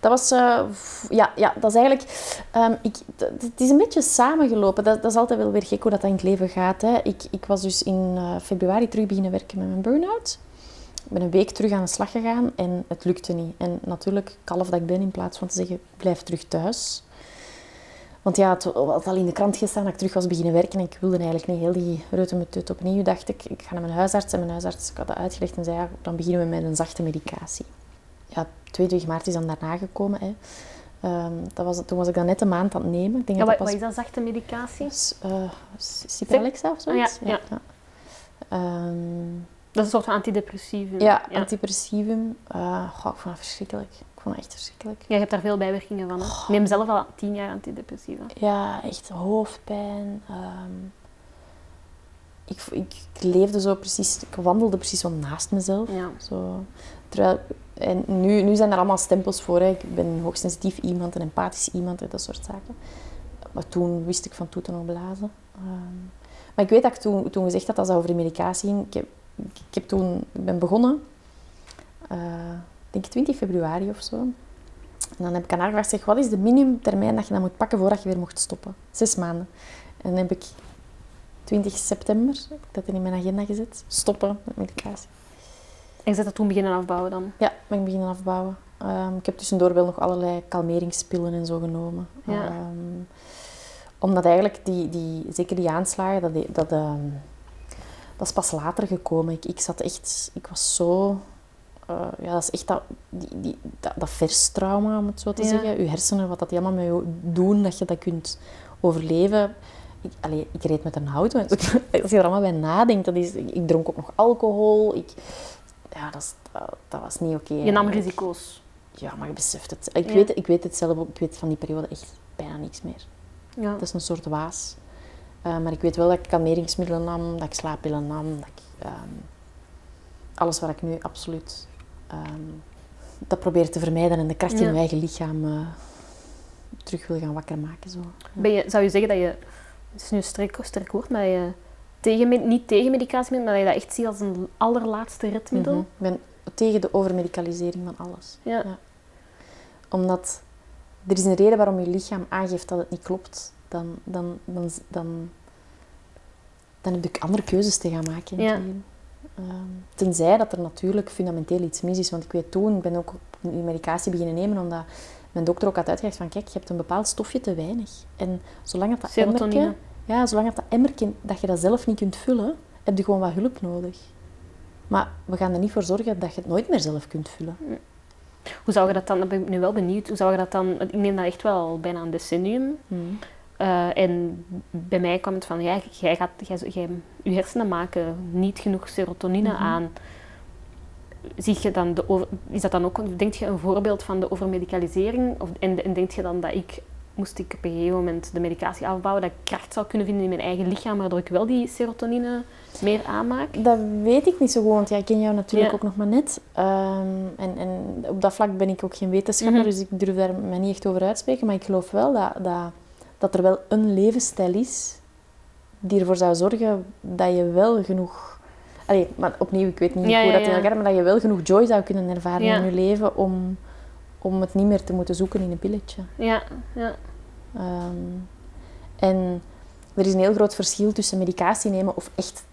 Dat was, eh, ja, ja, dat is eigenlijk, ehm, ik, het is een beetje samengelopen. Dat, dat is altijd wel weer gek hoe dat, dat in het leven gaat. Hè. Ik, ik was dus in eh, februari terug beginnen werken met mijn burn-out. Ik ben een week terug aan de slag gegaan en het lukte niet. En natuurlijk, kalf dat ik ben, in plaats van te zeggen, blijf terug thuis. Want ja, het had al in de krant gestaan dat ik terug was beginnen werken en ik wilde eigenlijk niet heel die reutemetut opnieuw. Dacht ik, ik ga naar mijn huisarts en mijn huisarts ik had dat uitgelegd en zei, ja, dan beginnen we met een zachte medicatie. Ja, 22 maart is dan daarna gekomen. Hè. Ehm, dat was, toen was ik dan net een maand aan het nemen. Ik denk Ja, dat wat, wat is dat zachte medicatie? S- Cipralexa of zoiets? Ja, ja. Ehm, Dat is een soort van antidepressief. ja, antidepressivum. Goh, ik vond dat verschrikkelijk. Vond dat echt verschrikkelijk. Ja, je hebt daar veel bijwerkingen van. Hè? Ik neem zelf al tien jaar antidepressiva. Ja, echt hoofdpijn. ehm. ik, ik, ik leefde zo precies, ik wandelde precies zo naast mezelf. Ja. Zo. Terwijl, en nu, nu zijn er allemaal stempels voor. Hè. Ik ben een hoogsensitief iemand, een empathisch iemand en dat soort zaken. Maar toen wist ik van toeten nog blazen. Ehm, maar ik weet dat ik toen, toen gezegd had dat het over de medicatie ging. Ik, heb, ik, heb toen, ik ben begonnen, eh, denk 20 februari of zo. En dan heb ik aan haar gevraagd, zeg, wat is de minimumtermijn dat je dan moet pakken voordat je weer mocht stoppen? Zes maanden. En dan heb ik 20 september, heb ik dat in mijn agenda gezet, stoppen met medicatie. En je zet dat toen beginnen afbouwen dan? Ja, ben ik beginnen afbouwen. Ehm, ik heb tussendoor wel nog allerlei kalmeringspillen en zo genomen. Ja. Ehm, omdat eigenlijk, die, die, zeker die aanslagen, dat, dat, ehm, dat is pas later gekomen. Ik, ik zat echt, ik was zo... eh, ja, dat is echt dat, die, die, dat, dat verstrauma, om het zo te Ja. zeggen. Je hersenen, wat dat die allemaal met je doen, dat je dat kunt overleven. Ik, allee, ik reed met een auto. en Als je er allemaal bij nadenkt, dat is, ik, ik dronk ook nog alcohol. Ik, ja, dat, is, dat, dat was niet oké. Je nam risico's. Ja, maar je beseft het. Ik, Ja. weet, ik weet het zelf ook. Ik weet van die periode echt bijna niks meer. Ja. Dat is een soort waas. Eh, maar ik weet wel dat ik kalmeringsmiddelen nam, dat ik slaappillen nam. Dat ik, ehm, alles wat ik nu absoluut ehm, dat probeer te vermijden en de kracht in mijn eigen lichaam eh, terug wil gaan wakker maken. Zo. Ben je, zou je zeggen dat je, het is nu een sterk, sterk woord, maar dat je tegen, niet tegen medicatie bent, maar dat je dat echt ziet als een allerlaatste redmiddel? Mhm. Ik ben tegen de overmedicalisering van alles. Ja. Ja. Omdat er is een reden waarom je lichaam aangeeft dat het niet klopt. Dan, dan, dan, dan, dan heb ik andere keuzes te gaan maken in Ja. Ehm, tenzij dat er natuurlijk fundamenteel iets mis is. Want ik weet toen, ik ben ook medicatie beginnen nemen omdat mijn dokter ook had uitgelegd van kijk, je hebt een bepaald stofje te weinig. En zolang dat, dat Serotonine. ja, zolang dat, dat emmerke, dat je dat zelf niet kunt vullen, heb je gewoon wat hulp nodig. Maar we gaan er niet voor zorgen dat je het nooit meer zelf kunt vullen. Hoe zou je dat dan, dat ben ik nu wel benieuwd, hoe zou je dat dan, ik neem dat echt wel bijna een decennium. Hmm. Eh, en bij mij kwam het van, ja, jij gaat, jij, jij, je hersenen maken niet genoeg serotonine Mhm. aan. Zie je dan de over, is dat dan ook, denk je een voorbeeld van de overmedicalisering? Of, en, en denk je dan dat ik, moest ik op een gegeven moment de medicatie afbouwen, dat ik kracht zou kunnen vinden in mijn eigen lichaam, waardoor ik wel die serotonine meer aanmaak? Dat weet ik niet zo goed, want ja, ik ken jou natuurlijk Ja. ook nog maar net. Ehm, en, en op dat vlak ben ik ook geen wetenschapper, Mhm. dus ik durf daar mij niet echt over uitspreken. Maar ik geloof wel dat, dat, dat er wel een levensstijl is die ervoor zou zorgen dat je wel genoeg... Allee, maar opnieuw, ik weet niet Ja, hoe dat in elkaar maar dat je wel genoeg joy zou kunnen ervaren in je leven om, om het niet meer te moeten zoeken in een pilletje. Ja, ja. Ehm, en er is een heel groot verschil tussen medicatie nemen of echt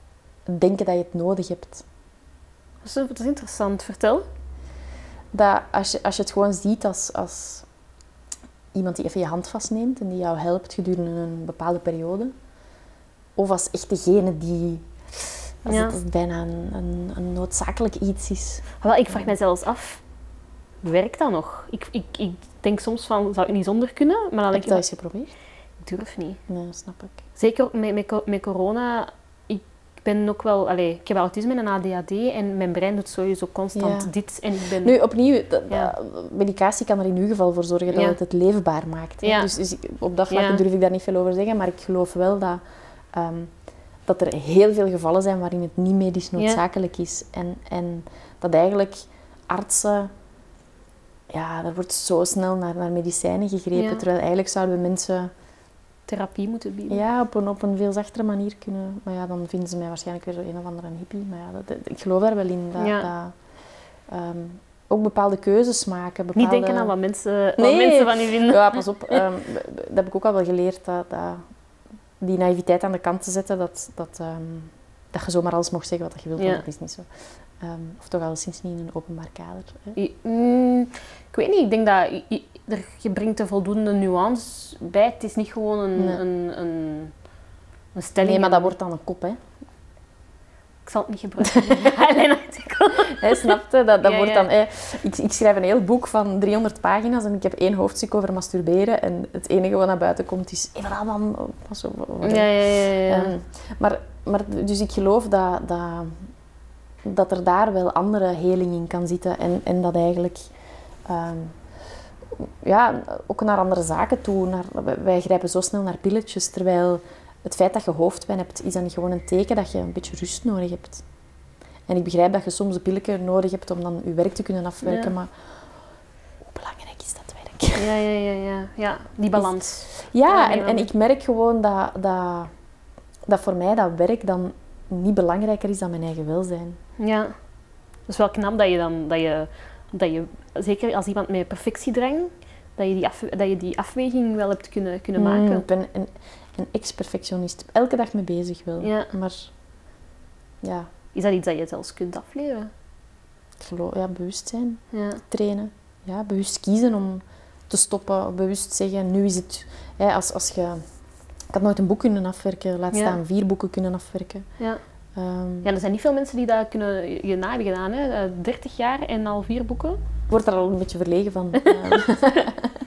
denken dat je het nodig hebt. Dat is, dat is interessant. Vertel. Dat als je, als je het gewoon ziet als, als iemand die even je hand vastneemt en die jou helpt gedurende een bepaalde periode. Of als echt degene die... Als Ja. het bijna een, een, een noodzakelijk iets is. Wel, ik vraag mij zelfs af, werkt dat nog? Ik, ik, ik denk soms van, zou ik niet zonder kunnen? Maar dan Heb je ik, dat eens geprobeerd? ik durf niet. Nee, snap ik. Zeker ook met, met, met corona. Ik ben ook wel... Allee, ik heb autisme en ADHD en mijn brein doet sowieso constant Ja. dit. En ik ben... Nu, opnieuw, dat- Ja. dat- medicatie kan er in uw geval voor zorgen dat Ja. het het leefbaar maakt. Hè? Dus, dus op dat vlak durf ik daar niet veel over zeggen, maar ik geloof wel dat, ehm, dat er heel veel gevallen zijn waarin het niet medisch noodzakelijk is. En, en dat eigenlijk artsen... Ja, er wordt zo snel naar, naar medicijnen gegrepen, terwijl eigenlijk zouden we mensen Therapie moeten bieden. ja, op, een, op een veel zachtere manier kunnen... Maar ja, dan vinden ze mij waarschijnlijk weer zo een of andere hippie. Maar ja, dat, dat- ik geloof daar wel in. Dat, Ja. dat, ehm, ook bepaalde keuzes maken. Bepaalde... Niet denken aan wat mensen, wat Nee. mensen van je vinden. Ja, pas op. ehm, dat heb ik ook al wel geleerd. Dat, dat, die naïviteit aan de kant te zetten. Dat, dat, ehm, dat je zomaar alles mag zeggen wat je wilt. Ja. Dat is niet zo. Of toch alleszins niet in een openbaar kader. Hè. Mm, ik weet niet, ik denk dat er, je brengt er voldoende nuance bij. Het is niet gewoon een, Nee. een, een, een stelling. Nee, maar dat wordt dan een kop. Hè. Ik zal het niet gebruiken in een highline-artikel. Hè, snap je? Dat, dat Ja, wordt dan, hè, ik, ik schrijf een heel boek van 300 pagina's en ik heb één hoofdstuk over masturberen. En het enige wat naar buiten komt is... Even dan... Pas op. Ja, ja, ja. ja. Ehm, maar, maar dus ik geloof dat, dat, dat er daar wel andere heling in kan zitten. En, en dat eigenlijk... ehm, ja, ook naar andere zaken toe. Naar, wij- grijpen zo snel naar pilletjes, terwijl het feit dat je hoofdpijn hebt, is dan niet gewoon een teken dat je een beetje rust nodig hebt. En ik begrijp dat je soms een pilletje nodig hebt om dan je werk te kunnen afwerken, Ja. maar hoe belangrijk is dat werk? Ja, ja, ja, ja. ja die balans. Ja, en, en ik merk gewoon dat, dat, dat voor mij dat werk dan niet belangrijker is dan mijn eigen welzijn. Ja. Het is wel knap dat je dan, dat je, dat je zeker als iemand met perfectiedrang, dat je die, af, dat je die afweging wel hebt kunnen, kunnen Mm, maken. ik ben een, een ex-perfectionist. Elke dag mee bezig wel. Ja. Maar ja, Is dat iets dat je zelfs kunt afleren? geloof, ja, bewustzijn Ja. trainen. Ja, bewust kiezen om te stoppen. Bewust zeggen, nu is het... Ja, als, als je... Ik had nooit een boek kunnen afwerken. Laat Ja. staan vier boeken kunnen afwerken. Ja. Ehm, ja, er zijn niet veel mensen die dat kunnen, je na gedaan. Hè? Eh, 30 jaar en al vier boeken. Ik word er al een beetje verlegen van. Ehm.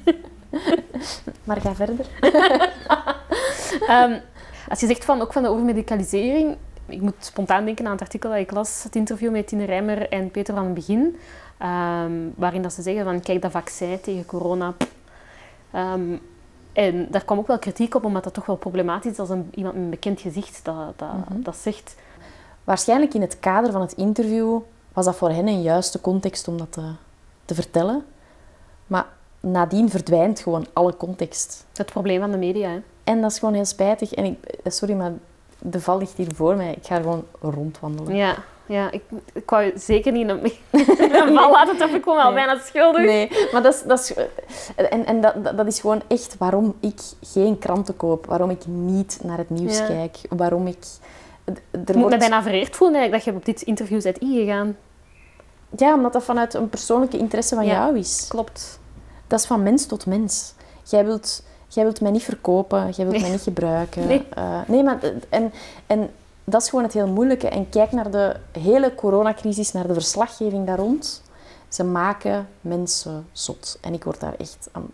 maar ga verder. Ehm, als je zegt van, ook van de overmedicalisering, ik moet spontaan denken aan het artikel dat ik las, het interview met Tine Rijmer en Peter van het Begin, waarin dat ze zeggen van, kijk, dat vaccin tegen corona... en daar kwam ook wel kritiek op, omdat dat toch wel problematisch is als een, iemand met een bekend gezicht dat, dat, Mhm. dat zegt. Waarschijnlijk in het kader van het interview was dat voor hen een juiste context om dat te, te vertellen. Maar nadien verdwijnt gewoon alle context. Het probleem van de media, hè. En dat is gewoon heel spijtig. En ik, sorry, maar de val ligt hier voor mij. Ik ga gewoon rondwandelen. Ja, ja ik, ik wou zeker niet een, een val laten tappen. Ik kom al bijna schuldig. Nee, maar dat is, dat is, en, en dat, dat- is gewoon echt waarom ik geen kranten koop. Waarom ik niet naar het nieuws Ja. kijk. Waarom ik er moet wordt- me bijna vereerd voelen eigenlijk dat je op dit interview bent ingegaan. Ja, omdat dat vanuit een persoonlijke interesse van Ja. jou is. Klopt. Dat is van mens tot mens. Jij wilt, jij wilt mij niet verkopen, jij wilt Nee. mij niet gebruiken. Nee. Eh, nee, maar en, en dat is gewoon het heel moeilijke. En kijk naar de hele coronacrisis, naar de verslaggeving daar rond. Ze maken mensen zot. En ik word daar echt... aan-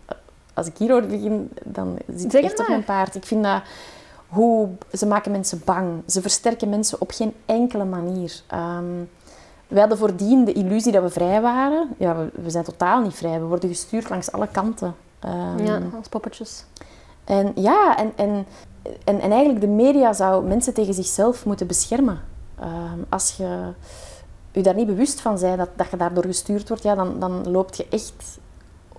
Als ik hierover begin, dan zit ik echt op mijn paard. Ik vind dat... Hoe, ze maken mensen bang. Ze versterken mensen op geen enkele manier. Ehm, wij hadden voordien de illusie dat we vrij waren. Ja, we, we zijn totaal niet vrij. We worden gestuurd langs alle kanten. Ehm, Ja, als poppetjes. En ja, en, en, en, en eigenlijk de media zou mensen tegen zichzelf moeten beschermen. Ehm, als je je daar niet bewust van bent dat, dat je daardoor gestuurd wordt, ja, dan, dan loop je echt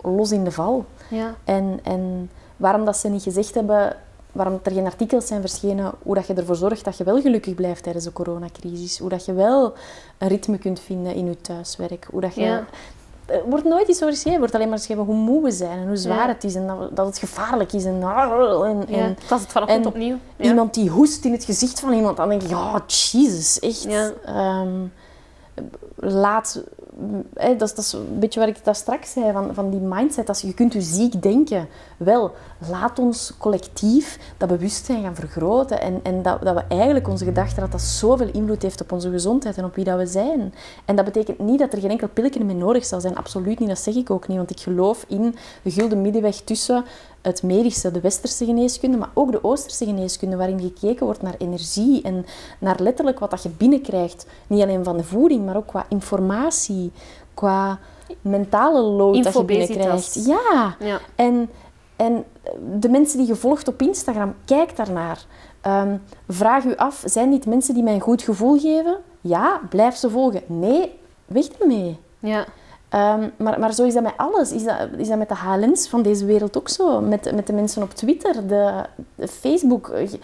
los in de val. Ja. En, en waarom dat ze niet gezegd hebben, waarom er geen artikels zijn verschenen, hoe dat je ervoor zorgt dat je wel gelukkig blijft tijdens de coronacrisis. Hoe dat je wel een ritme kunt vinden in je thuiswerk. Hoe dat je... Ja. Er wordt nooit iets over geschreven. Er wordt alleen maar geschreven hoe moe we zijn en hoe zwaar Ja. het is en dat, dat het gevaarlijk is. En, en, ja. en Dat is het vanochtend en opnieuw. Iemand die hoest in het gezicht van iemand, dan denk ik, ja, jezus, echt. Ehm, laat, hè, dat, is, dat is een beetje wat ik daar straks zei, van, van die mindset. Als je kunt je ziek denken, wel, laat ons collectief dat bewustzijn gaan vergroten. En, en dat, dat we eigenlijk onze gedachten, dat dat zoveel invloed heeft op onze gezondheid en op wie dat we zijn. En dat betekent niet dat er geen enkel pilletje meer nodig zal zijn. Absoluut niet, dat zeg ik ook niet. Want ik geloof in de gulden middenweg tussen het medische, de westerse geneeskunde, maar ook de oosterse geneeskunde, waarin gekeken wordt naar energie en naar letterlijk wat dat je binnenkrijgt. Niet alleen van de voeding, maar ook qua informatie, qua mentale load dat je binnenkrijgt. Ja, Ja. en, en de mensen die je volgt op Instagram, kijk daarnaar. Ehm, vraag u af, zijn dit mensen die mij een goed gevoel geven? Ja, blijf ze volgen. Nee, weg ermee. Ja. Ehm, maar, maar zo is dat met alles. Is dat, is dat met de HLN's van deze wereld ook zo? Met, met de mensen op Twitter, de, de Facebook. Je-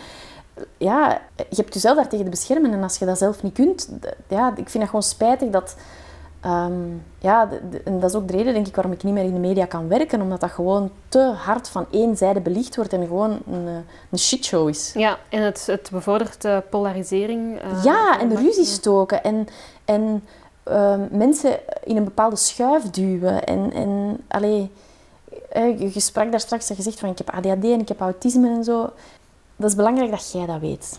Ja, je hebt jezelf daartegen te beschermen. En als je dat zelf niet kunt... Ja, ik vind dat gewoon spijtig dat... ehm, ja, de- de- en dat is ook de reden, denk ik, waarom ik niet meer in de media kan werken. Omdat dat gewoon te hard van één zijde belicht wordt en gewoon een, eh, een shitshow is. ja, en het, het bevordert de polarisering. eh, Ja, en de ruzie stoken. En, en ehm, mensen in een bepaalde schuif duwen. En, en allee, eh, je, je sprak daar straks en je zegt van ik heb ADHD en ik heb autisme en zo. Dat is belangrijk dat jij dat weet.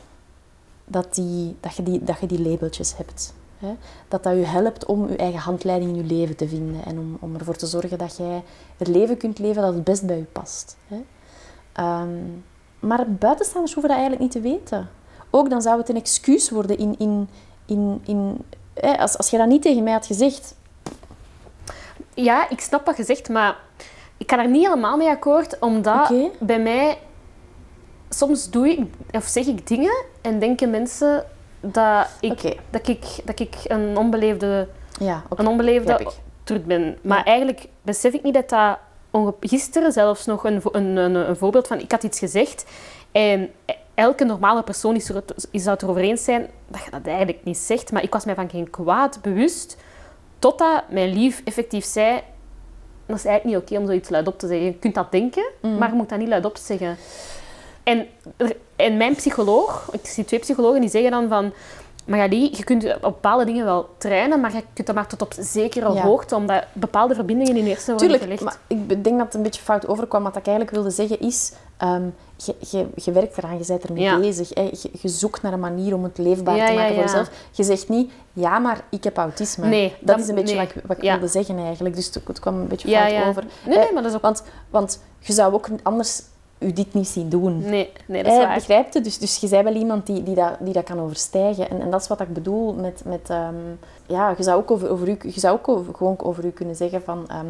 Dat, die, dat, je, die, dat je die labeltjes hebt. Hè? Dat dat je helpt om je eigen handleiding in je leven te vinden. En om, om ervoor te zorgen dat jij het leven kunt leven dat het best bij je past. Hè? Ehm, maar buitenstaanders hoeven dat eigenlijk niet te weten. Ook dan zou het een excuus worden in... in, in, in hè, als, als je dat niet tegen mij had gezegd... Ja, ik snap wat je zegt, maar ik ga daar niet helemaal mee akkoord, omdat bij mij soms doe ik of zeg ik dingen en denken mensen dat ik, dat ik, dat ik een onbeleefde, Ja, een onbeleefde trut ben. Maar Ja. eigenlijk besef ik niet dat dat gisteren zelfs nog een, een, een, een voorbeeld van ik had iets gezegd en elke normale persoon is, er, het- is zou het erover eens zijn dat je dat eigenlijk niet zegt. Maar ik was mij van geen kwaad bewust totdat mijn lief effectief zei dat is eigenlijk niet oké om zoiets luidop te zeggen. Je kunt dat denken, Mhm. maar je moet dat niet luidop zeggen. En, en mijn psycholoog, ik zie twee psychologen die zeggen dan van... Magali, je kunt op bepaalde dingen wel trainen, maar je kunt dat maar tot op zekere Ja. hoogte, omdat bepaalde verbindingen in je hersenen worden Tuurlijk, gelegd. maar ik denk dat het een beetje fout overkwam. Wat ik eigenlijk wilde zeggen is... ehm, je, je, je werkt eraan, je bent ermee Ja. bezig. Hè. Je, je zoekt naar een manier om het leefbaar Ja, te maken voor jezelf. Je zegt niet, ja, maar ik heb autisme. Nee, dat, dat- is een beetje nee. wat ik, wat ik wilde zeggen eigenlijk. Dus het, kwam een beetje fout over. Nee, Eh, nee, maar dat is ook... want, want je zou ook anders u dit niet zien doen. Nee, nee, dat is waar. begrijpt het? Dus, dus je bent wel iemand die, die, dat, die dat kan overstijgen. En, en dat is wat ik bedoel met... met ehm, ja, je zou ook, over, over u, je zou ook over, gewoon over u kunnen zeggen van... ehm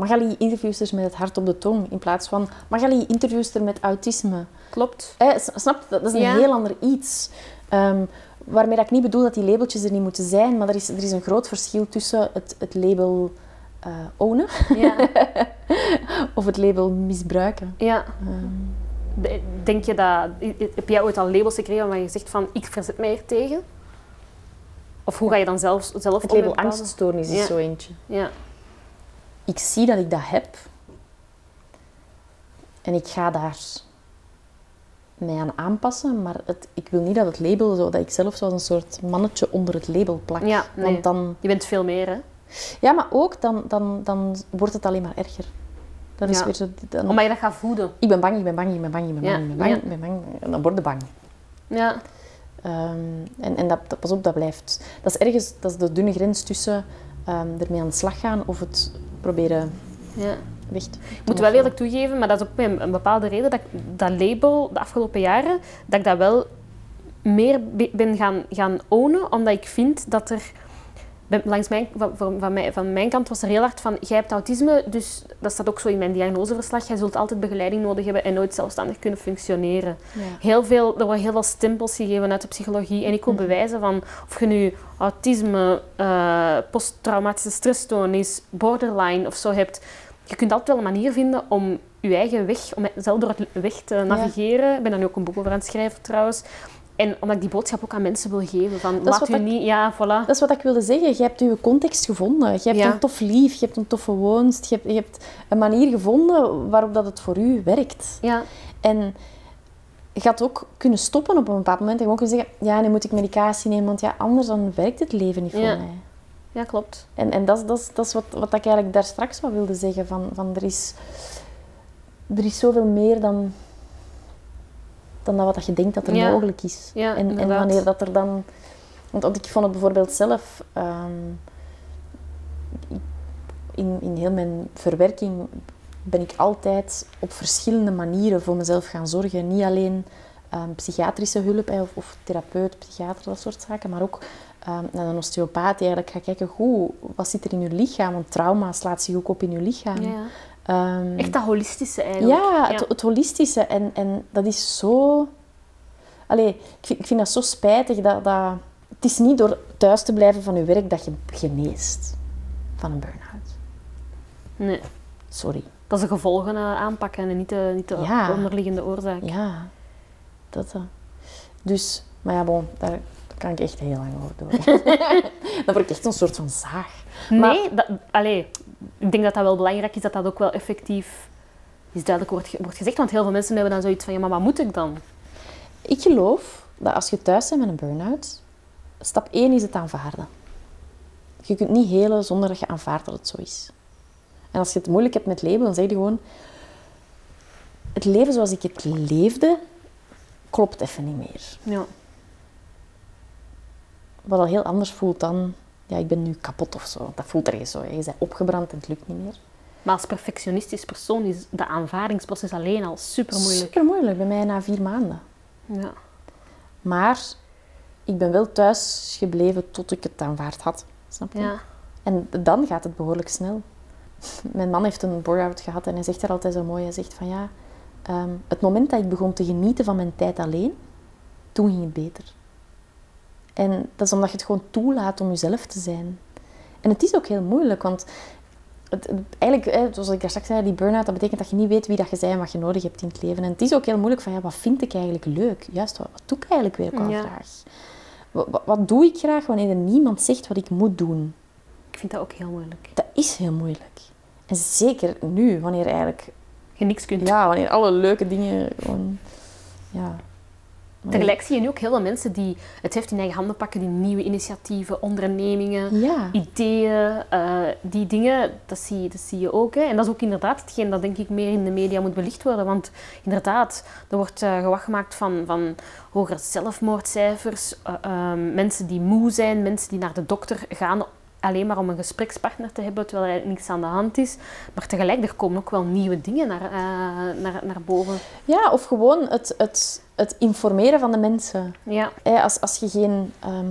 Magali interviewster met het hart op de tong. In plaats van Magali interviewster met autisme. Klopt. Eh, snap? Dat is een Ja. heel ander iets. Ehm, waarmee dat ik niet bedoel dat die labeltjes er niet moeten zijn. Maar er is, er is een groot verschil tussen het, het label eh, ownen Ja. of het label misbruiken. ja. Ehm, De- Denk je dat... Heb jij ooit al labels gekregen waar je zegt van ik verzet mij er tegen? Of hoe ga je dan zelf, zelf het label angststoornis is zo eentje. Ja. ik zie dat ik dat heb. En ik ga daar mij aan aanpassen, maar het, ik wil niet dat het label, zo, dat ik zelf zoals een soort mannetje onder het label plak. Ja, nee. Want dan, Je bent veel meer, hè? Ja, maar ook dan, dan, dan wordt het alleen maar erger. Dat is Ja. weer zo, dan, Omdat je dat gaat voeden. ik ben bang, ik ben bang, ik ben bang, ik ben bang, Ja, ik ben bang, ik ben bang. En dan word je bang. Ja. Ehm, en en dat, dat, pas op, dat blijft. Dat is ergens dat is de dunne grens tussen ehm, ermee aan de slag gaan of het proberen ja. weg te Ik moet wel eerlijk toegeven, maar dat is ook een, een bepaalde reden, dat ik dat label de afgelopen jaren, dat ik dat wel meer be- ben gaan, gaan ownen, omdat ik vind dat er... Langs mijn, van, van, van, mijn, van mijn kant was er heel hard van, jij hebt autisme, dus dat staat ook zo in mijn diagnoseverslag, jij zult altijd begeleiding nodig hebben en nooit zelfstandig kunnen functioneren. Ja. Heel veel, er worden heel veel stempels gegeven uit de psychologie. En ik wil bewijzen van of je nu autisme, eh, posttraumatische stressstoornis, borderline of zo hebt. Je kunt altijd wel een manier vinden om je eigen weg, om zelf door het weg te navigeren. Ik ben daar nu ook een boek over aan het schrijven trouwens. En omdat ik die boodschap ook aan mensen wil geven. Van, laat u ik- niet... Ja, voilà. Dat is wat ik wilde zeggen. Je hebt je context gevonden. Je hebt Ja. een tof lief, je hebt een toffe woonst. Je hebt, je hebt een manier gevonden waarop dat het voor u werkt. Ja, En je gaat ook kunnen stoppen op een bepaald moment. En gewoon kunnen zeggen, ja, nu moet ik medicatie nemen, want ja, anders dan werkt het leven niet voor Ja. mij. ja klopt. En, en dat, is- dat, is- dat is wat, wat ik eigenlijk daar straks wat wilde zeggen. Van, van er, is, er is zoveel meer dan, dan dat wat je denkt dat er Ja. mogelijk is. Ja, en, en wanneer dat er dan... Want, want ik vond het bijvoorbeeld zelf... ehm, in, in heel mijn verwerking ben ik altijd op verschillende manieren voor mezelf gaan zorgen. Niet alleen ehm, psychiatrische hulp of, of therapeut, psychiater, dat soort zaken, maar ook ehm, naar een osteopaat die eigenlijk gaat kijken, goed, wat zit er in je lichaam? Want trauma slaat zich ook op in je lichaam. Ja, Ehm, Echt dat holistische eigenlijk. ja, het, het holistische. En, en dat is zo... Allee, ik vind, ik vind dat zo spijtig. Dat, dat... Het is niet door thuis te blijven van je werk dat je geneest van een burn-out. Nee. Sorry. Dat is de gevolgen eh, aanpakken en niet de, niet de Ja. onderliggende oorzaak. Ja, dat. eh. Dus, maar ja, bon, daar, daar kan ik echt heel lang over door. dan word ik echt een soort van zaag. Nee, dat, allee, ik denk dat dat wel belangrijk is, dat dat ook wel effectief is duidelijk wordt, wordt gezegd. Want heel veel mensen hebben dan zoiets van, ja, maar wat moet ik dan? Ik geloof dat als je thuis bent met een burn-out, stap 1 is het aanvaarden. Je kunt niet helen zonder dat je aanvaardt dat het zo is. En als je het moeilijk hebt met leven, dan zeg je gewoon... Het leven zoals ik het leefde, klopt even niet meer. Ja. Wat al heel anders voelt dan... Ja, ik ben nu kapot of zo. Dat voelt ergens zo. hè. Je bent opgebrand en het lukt niet meer. Maar als perfectionistisch persoon is de aanvaardingsproces alleen al super moeilijk. Super moeilijk, bij mij na vier maanden. Ja. Maar ik ben wel thuis gebleven tot ik het aanvaard had. Snap je? Ja. En dan gaat het behoorlijk snel. Mijn man heeft een bore-out gehad en hij zegt er altijd zo mooi. Hij zegt van ja, ehm, het moment dat ik begon te genieten van mijn tijd alleen, toen ging het beter. En dat is omdat je het gewoon toelaat om jezelf te zijn. En het is ook heel moeilijk, want het, eigenlijk, hè, zoals ik daar straks zei, die burn-out, dat betekent dat je niet weet wie dat je bent en wat je nodig hebt in het leven. En het is ook heel moeilijk van, ja, wat vind ik eigenlijk leuk? Juist, wat, wat doe ik eigenlijk weer qua Ja. graag? Wat, wat, wat doe ik graag wanneer er niemand zegt wat ik moet doen? Ik vind dat ook heel moeilijk. Dat is heel moeilijk. En zeker nu, wanneer eigenlijk, Je niks kunt. ja, wanneer alle leuke dingen gewoon, ja. Tegelijk zie je nu ook heel veel mensen die het heft in eigen handen pakken, die nieuwe initiatieven, ondernemingen, Ja, ideeën, eh, die dingen, dat zie, dat zie je ook. Hè. En dat is ook inderdaad hetgeen dat denk ik meer in de media moet belicht worden. Want inderdaad, er wordt eh gewacht gemaakt van, van hogere zelfmoordcijfers, eh, ehm, mensen die moe zijn, mensen die naar de dokter gaan alleen maar om een gesprekspartner te hebben, terwijl er niks aan de hand is. Maar tegelijk, er komen ook wel nieuwe dingen naar, eh, naar, naar boven. ja of gewoon het, het, het informeren van de mensen. Ja, Als, als je geen ehm,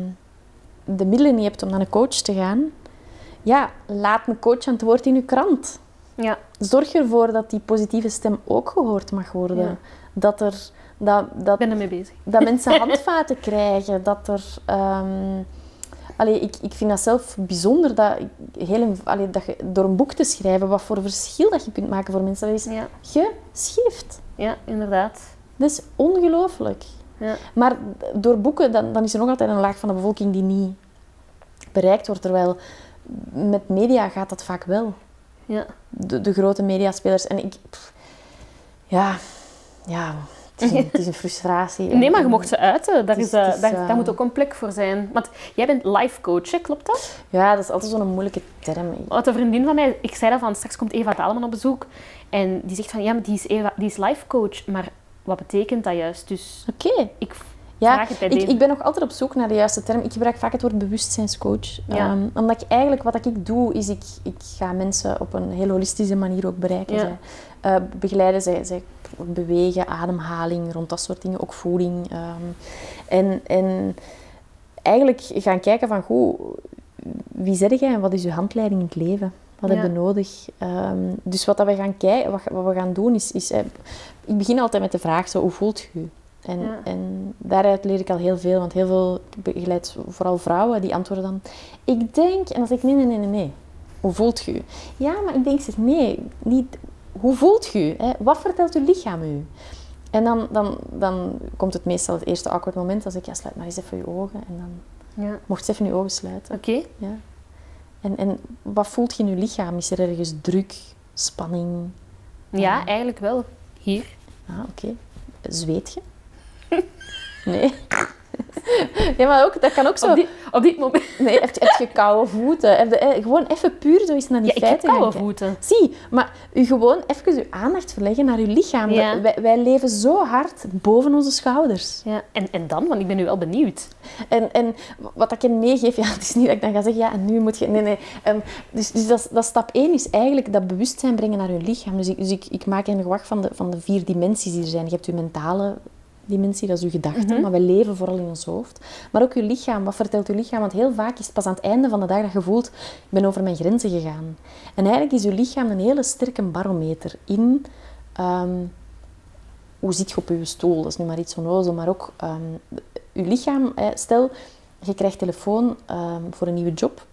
de middelen niet hebt om naar een coach te gaan, ja, laat een coach aan het woord in je krant. ja, Zorg ervoor dat die positieve stem ook gehoord mag worden. Ja. Dat, er, dat, dat, ben ermee bezig. dat mensen handvaten krijgen. Dat er... ehm, allee, ik, ik vind dat zelf bijzonder dat, heel, allee, dat je door een boek te schrijven, wat voor verschil dat je kunt maken voor mensen, dat is Ja, geschift. ja inderdaad. Dat is ongelooflijk. Ja. Maar door boeken, dan, dan is er nog altijd een laag van de bevolking die niet bereikt wordt. Terwijl met media gaat dat vaak wel. Ja. De, de grote mediaspelers. En ik... pff, ja, ja, is een, het is een frustratie. Nee, maar je mocht ze uiten. Daar, Het is, is- eh, is, daar, eh, daar moet ook een plek voor zijn. Want jij bent life coach, klopt dat? Ja, dat is altijd zo'n moeilijke term. Want een vriendin van mij, ik zei dat van, straks komt Eva Daleman op bezoek. En die zegt van, ja, maar die is, Eva, die is life coach. Maar wat betekent dat juist? Dus Oké. ik Ja, ik, ik ben nog altijd op zoek naar de juiste term. Ik gebruik vaak het woord bewustzijnscoach. Ja. Ehm, omdat ik eigenlijk, wat ik doe, is ik, ik ga mensen op een heel holistische manier ook bereiken. Ja. Zij, eh, begeleiden, zij, zij bewegen, ademhaling, rond dat soort dingen, ook voeding. ehm. en, en eigenlijk gaan kijken van, goh, wie zit jij en wat is je handleiding in het leven? Wat Ja. heb je nodig? Ehm, dus wat, dat we gaan kijken, wat, wat we gaan doen is... is eh, ik begin altijd met de vraag, zo, hoe voelt je? En, Ja. en daaruit leer ik al heel veel. Want heel veel, ik begeleid vooral vrouwen, die antwoorden dan... Ik denk... En dan zeg ik, nee, nee, nee, nee, nee. Hoe voelt je? Ja, maar ik denk, nee, niet... Hoe voelt je? Hè? Wat vertelt je lichaam u? En dan, dan, dan komt het meestal het eerste awkward moment. Zeg ik, ja, sluit maar eens even je ogen. En dan Ja. mocht je even je ogen sluiten. Oké. Ja. En, en wat voelt je in je lichaam? Is er ergens druk, spanning? Ja, eigenlijk wel. Hier. Ah, oké. Zweet je? Nee. ja, maar ook, dat kan ook zo. Op, dit, op dit moment. Nee, heb je, heb je koude voeten? Heb je, eh, gewoon even puur zo eens naar die Ja, feiten gaan koude voeten. Zie, maar u gewoon even uw aandacht verleggen naar uw lichaam. Ja. Wij, wij leven zo hard boven onze schouders. Ja. En, en dan? Want ik ben nu wel benieuwd. En, en wat ik je meegeef, ja, het is niet dat ik dan ga zeggen, ja, en nu moet je... Nee, nee. Ehm, dus dus dat, dat stap één is eigenlijk dat bewustzijn brengen naar je lichaam. Dus ik, dus ik, ik maak een gewacht van de, van de vier dimensies die er zijn. Je hebt je mentale dimensie, dat is je gedachten, maar wij leven vooral in ons hoofd. Maar ook je lichaam, wat vertelt je lichaam? Want heel vaak is het pas aan het einde van de dag dat je voelt, ik ben over mijn grenzen gegaan. En eigenlijk is je lichaam een hele sterke barometer in... ehm, hoe zit je op je stoel? Dat is nu maar iets onnozel, maar ook ehm, je lichaam. Stel, je krijgt telefoon ehm, voor een nieuwe job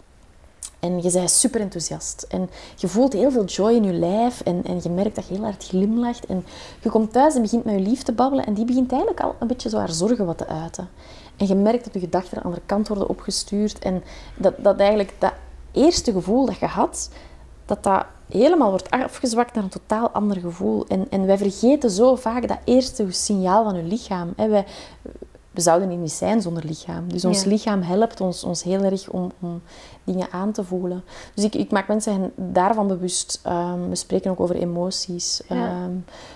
en je bent super enthousiast. En je voelt heel veel joy in je lijf en, en je merkt dat je heel hard glimlacht. En je komt thuis en begint met je lief te babbelen en die begint eigenlijk al een beetje zo haar zorgen wat te uiten. En je merkt dat je gedachten aan de andere kant worden opgestuurd en dat, dat eigenlijk dat eerste gevoel dat je had, dat dat helemaal wordt afgezwakt naar een totaal ander gevoel. En, en wij vergeten zo vaak dat eerste signaal van je lichaam. Hè. Wij, we zouden hier niet zijn zonder lichaam. Dus ons Ja. lichaam helpt ons, ons heel erg om, om dingen aan te voelen. Dus ik, ik maak mensen daarvan bewust. Ehm, we spreken ook over emoties. Ja. Ehm,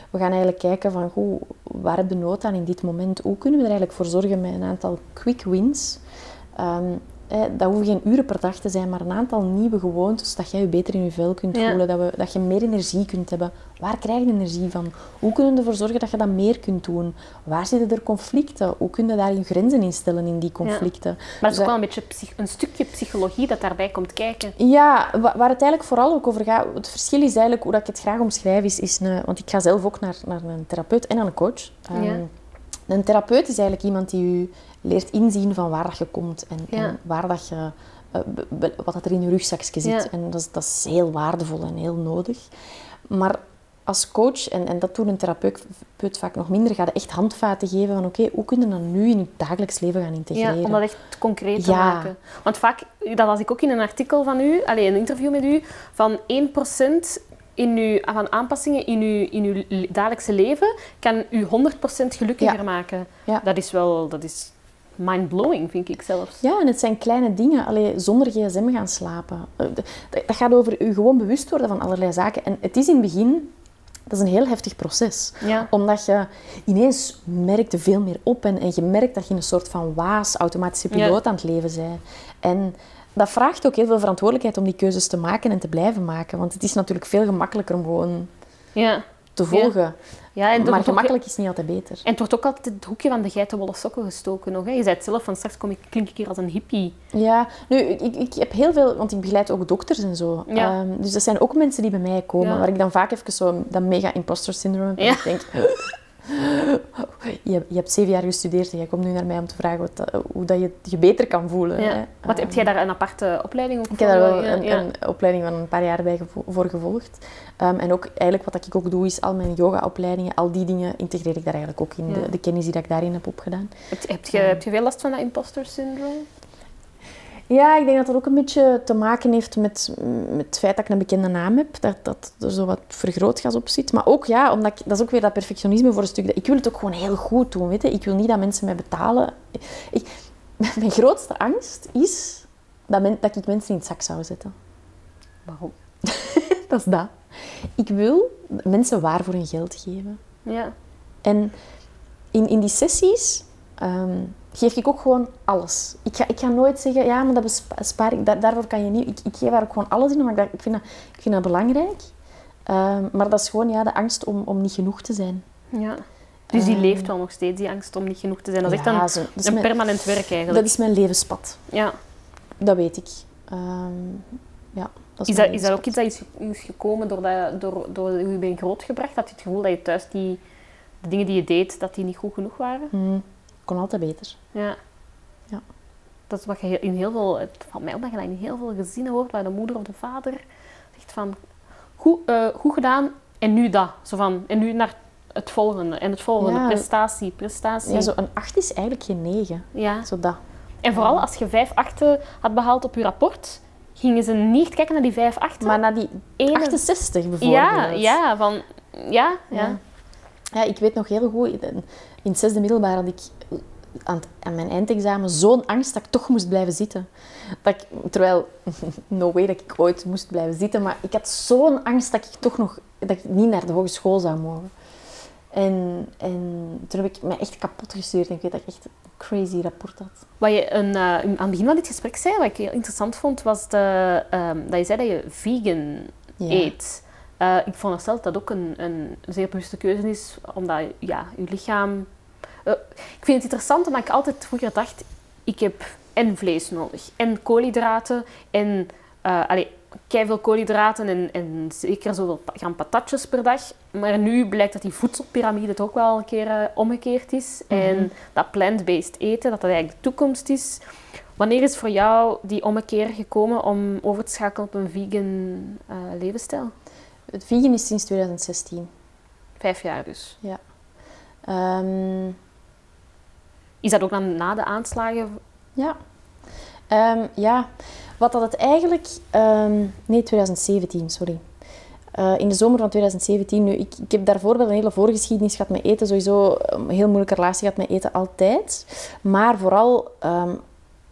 we gaan eigenlijk kijken van, goh, waar heb je nood aan in dit moment? Hoe kunnen we er eigenlijk voor zorgen met een aantal quick wins? Ehm, dat hoeven geen uren per dag te zijn, maar een aantal nieuwe gewoontes, dat jij je beter in je vel kunt Ja. voelen, dat, we, dat je meer energie kunt hebben. Waar krijg je energie van? Hoe kunnen we ervoor zorgen dat je dat meer kunt doen? Waar zitten er conflicten? Hoe kun je daar je grenzen in stellen in die conflicten? Maar het is Dus ook wel een beetje een stukje psychologie dat daarbij komt kijken. ja, wa- waar het eigenlijk vooral ook over gaat, het verschil is eigenlijk, hoe dat ik het graag omschrijf, is, is een, want ik ga zelf ook naar, naar een therapeut en naar een coach. Ehm, Ja. Een therapeut is eigenlijk iemand die u leert inzien van waar dat je komt en, Ja. en waar dat je, eh, wat dat er in je rugzakje zit. Ja. En dat is, dat is heel waardevol en heel nodig. Maar als coach, en, en dat doet een therapeut vaak nog minder, gaat echt handvaten geven van oké, hoe kun je dat nu in je dagelijks leven gaan integreren? Ja, om dat echt concreet te Ja. maken. Want vaak, dat las ik ook in een artikel van u, alleen een interview met u, van 1% in uw, van aanpassingen in uw, in uw dagelijkse leven kan u 100% gelukkiger Ja. maken. Ja. Dat is wel, dat is mind-blowing, vind ik zelfs. Ja, en het zijn kleine dingen. Allee, zonder gsm gaan slapen. Eh, Dat gaat over u gewoon bewust worden van allerlei zaken. En het is in het begin... Dat is een heel heftig proces. Ja. Omdat je ineens merkt er veel meer op. En, en je merkt dat je in een soort van waas, automatische Ja. piloot aan het leven bent. En dat vraagt ook heel veel verantwoordelijkheid om die keuzes te maken en te blijven maken. Want het is natuurlijk veel gemakkelijker om gewoon Ja. te volgen. Ja, en maar ook- gemakkelijk is niet altijd beter. En het wordt ook altijd het hoekje van de geitenwolle sokken gestoken nog. Hè. Je zei het zelf, van straks kom ik, klink ik hier als een hippie. Ja, nu, ik, ik heb heel veel, want ik begeleid ook dokters en zo. Ja. Ehm, dus dat zijn ook mensen die bij mij komen, waar ik dan vaak even zo dat mega imposter syndrome heb. En ik denk, je, hebt- je hebt zeven jaar gestudeerd en jij komt nu naar mij om te vragen wat, hoe dat je je beter kan voelen. Ja. Hè. Wat, heb jij daar een aparte opleiding ook Ik heb daar wel een, ja. een opleiding van een paar jaar bij gevo- voor gevolgd. Ehm, en ook eigenlijk wat ik ook doe, is al mijn yoga-opleidingen, al die dingen integreer ik daar eigenlijk ook in. Ja. De, de kennis die dat ik daarin heb opgedaan. Heb, heb, je, heb je veel last van dat imposter syndroom? Ja, ik denk dat dat ook een beetje te maken heeft met, met het feit dat ik een bekende naam heb. Dat, dat er zo wat vergrootgas op zit. Maar ook, ja, omdat ik, dat is ook weer dat perfectionisme voor een stuk. Ik wil het ook gewoon heel goed doen, weet je. Ik wil niet dat mensen mij betalen. Ik, mijn grootste angst is dat, men, dat ik mensen in het zak zou zetten. Waarom? dat is dat. Ik wil mensen waar voor hun geld geven. Ja. En in, in die sessies ehm, geef ik ook gewoon alles. Ik ga, ik ga nooit zeggen, ja, maar dat bespaar ik, daar, daarvoor kan je niet... Ik, ik geef daar ook gewoon alles in, omdat ik, ik, vind, dat, ik vind dat belangrijk. Ehm, maar dat is gewoon ja, de angst om, om niet genoeg te zijn. Ja. Dus die leeft wel nog steeds, die angst om niet genoeg te zijn. Dat is Ja, echt zo- een, dat is een mijn- permanent werk eigenlijk. Dat is mijn levenspad. Ja. Dat weet ik. Ehm, ja, dat Is mijn dat, is dat ook iets dat is, is gekomen doordat, door, door hoe je bent grootgebracht? Dat je het gevoel dat je thuis die, de dingen die je deed, dat die niet goed genoeg waren? Hmm, kon altijd beter. Ja. Ja. Dat is wat je in heel veel, het valt mij op dat je dat in heel veel gezinnen hoort, waar de moeder of de vader zegt van, goed, eh, goed gedaan, en nu dat. Zo van, en nu naar het volgende, en het volgende, Ja. prestatie, prestatie. Ja, zo een 8 is eigenlijk geen 9. Ja. Zo dat. En vooral als je vijf achten had behaald op je rapport, gingen ze niet kijken naar die vijf achten. Maar na die Ene- 68 bijvoorbeeld. Ja, ja, van... Ja, ja. Ja. Ik weet nog heel goed, in in het zesde middelbaar had ik aan, het- aan mijn eindexamen zo'n angst dat ik toch moest blijven zitten. Dat ik, terwijl, no way dat ik ooit moest blijven zitten, maar ik had zo'n angst dat ik toch nog, dat ik niet naar de hogeschool zou mogen. En, en toen heb ik me echt kapot gestuurd en ik weet dat ik echt een crazy rapport had. Wat je een, eh, aan het begin van dit gesprek zei, wat ik heel interessant vond, was de, ehm, dat je zei dat je vegan Ja. eet. Eh, ik veronderstel dat dat ook een, een zeer bewuste keuze is, omdat ja, je lichaam... Eh, ik vind het interessant omdat ik altijd vroeger dacht, ik heb en vlees nodig, en koolhydraten, en eh allee, veel koolhydraten en, en zeker zoveel gram patatjes per dag. Maar nu blijkt dat die voedselpiramide toch ook wel een keer eh, omgekeerd is. En dat plant-based eten, dat dat eigenlijk de toekomst is. Wanneer is voor jou die ommekeer gekomen om over te schakelen op een vegan levensstijl? Het vegan is sinds 2016. Vijf jaar dus. Ehm, Is dat ook dan na de aanslagen? Ja. Ehm, ja, wat dat het eigenlijk... ehm, nee, 2017, sorry. Eh, in de zomer van 2017. Nu, ik, ik heb daarvoor wel een hele voorgeschiedenis gehad met eten. Sowieso een heel moeilijke relatie gehad met eten, altijd. Maar vooral ehm,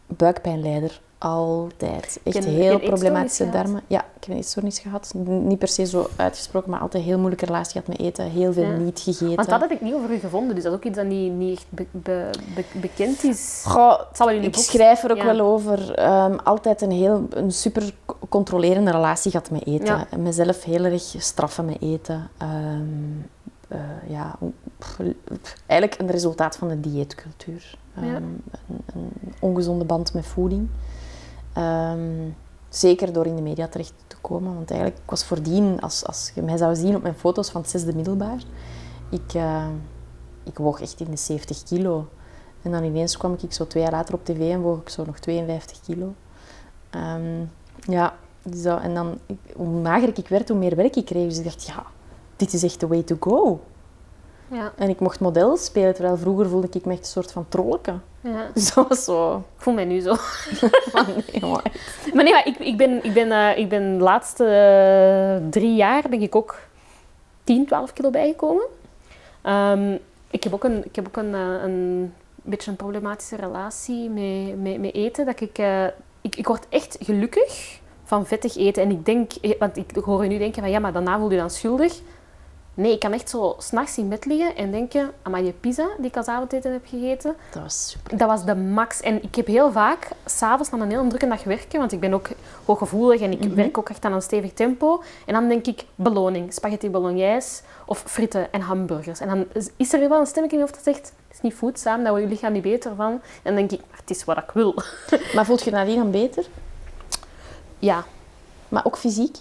buikpijnlijder. Altijd. Echt Heb heel problematische darmen. Ja, ik heb eetstoornis gehad. Niet per se zo uitgesproken, maar altijd een heel moeilijke relatie gehad met eten. Heel veel Ja. niet gegeten. Want dat had ik niet over u gevonden, dus dat is ook iets dat niet, niet echt be- be- be- bekend is. Goh, Het zal in ik boek schrijf er ook ja. wel over. Ehm, altijd een, heel, een super controlerende relatie gehad met eten. Ja. En mezelf heel erg straffen met eten. Ehm, eh, ja, eigenlijk een resultaat van de dieetcultuur. Ehm, een, een ongezonde band met voeding. Ehm, zeker door in de media terecht te komen. Want eigenlijk, ik was voordien, als, als je mij zou zien op mijn foto's van het zesde middelbaar, ik, eh, ik woog echt in de 70 kilo. En dan ineens kwam ik zo twee jaar later op tv en woog ik zo nog 52 kilo. Ehm, ja, dus dat, en dan, ik, hoe mager ik werd, hoe meer werk ik kreeg. Dus ik dacht, ja, dit is echt the way to go. Ja, En ik mocht model spelen, terwijl vroeger voelde ik me echt een soort van trolleke. ja. Dus dat was zo... Ik voel mij nu zo. Van, nee, maar Maar nee, maar ik, ik, ben, ik, ben, eh, ik ben de laatste eh, drie jaar ben ik ook 10, 12 kilo bijgekomen. Ehm, ik heb ook een, ik heb ook een, eh, een beetje een problematische relatie met, met, met eten. Dat ik, ik, ik word echt gelukkig van vettig eten. En ik denk, want ik hoor je nu denken van ja, maar daarna voel je dan schuldig. Nee, ik kan echt zo s'nachts in bed liggen en denken aan die pizza die ik als avondeten heb gegeten. dat was super. Dat was de max. En ik heb heel vaak s'avonds na een heel drukke dag werken, want ik ben ook hooggevoelig en ik Mhm. werk ook echt aan een stevig tempo. En dan denk ik beloning, spaghetti bolognese of frieten en hamburgers. En dan is- er wel een stemmetje in je hoofd dat zegt, het is niet voedzaam, daar wordt je lichaam niet beter van. En dan denk ik, maar het is wat ik wil. Maar voelt je nadien dan beter? Ja, Maar ook fysiek?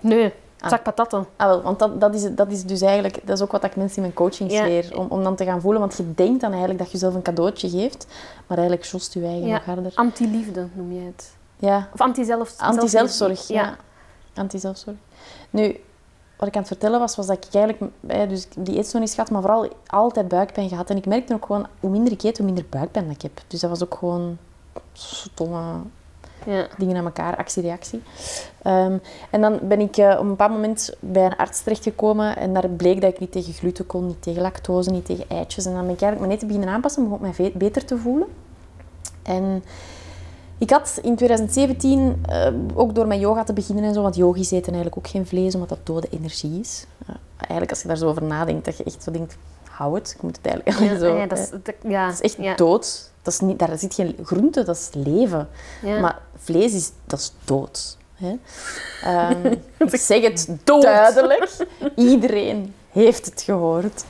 nee, Ah. zak patatten. Ah, wel, want dat, dat, is, dat is dus eigenlijk... Dat is ook wat ik mensen in mijn coaching Ja. leer. Om, om dan te gaan voelen. Want je denkt dan eigenlijk dat je jezelf een cadeautje geeft. Maar eigenlijk jost je eigen Ja. nog harder. Anti-liefde noem je het. Ja, Of anti-zelf... Anti-zelfzorg, ja. Ja. Anti-zelfzorg. Nu, wat ik aan het vertellen was, was dat ik eigenlijk dus die eetstoornis gehad, maar vooral altijd buikpijn gehad. En ik merkte ook gewoon, hoe minder ik eet, hoe minder buikpijn dat ik heb. Dus dat was ook gewoon stomme... Ja. Dingen aan elkaar, actie-reactie. Ehm, en dan ben ik uh, op een bepaald moment bij een arts terechtgekomen en daar bleek dat ik niet tegen gluten kon, niet tegen lactose, niet tegen eitjes. En dan ben ik eigenlijk mijn eten beginnen aanpassen, om mij beter te voelen. En ik had in 2017, uh, eh, ook door mijn yoga te beginnen en zo, want yogis eten eigenlijk ook geen vlees, omdat dat dode energie is. Uh, eigenlijk, als je daar zo over nadenkt, dat je echt zo denkt, hou het, ik moet het eigenlijk ja, zo... Ja, dat, is, ja, dat is echt dood. Dat is niet, daar zit geen groente, dat is leven. Maar vlees is, dat is dood. Hè? Um, ik zeg het duidelijk. Iedereen heeft het gehoord.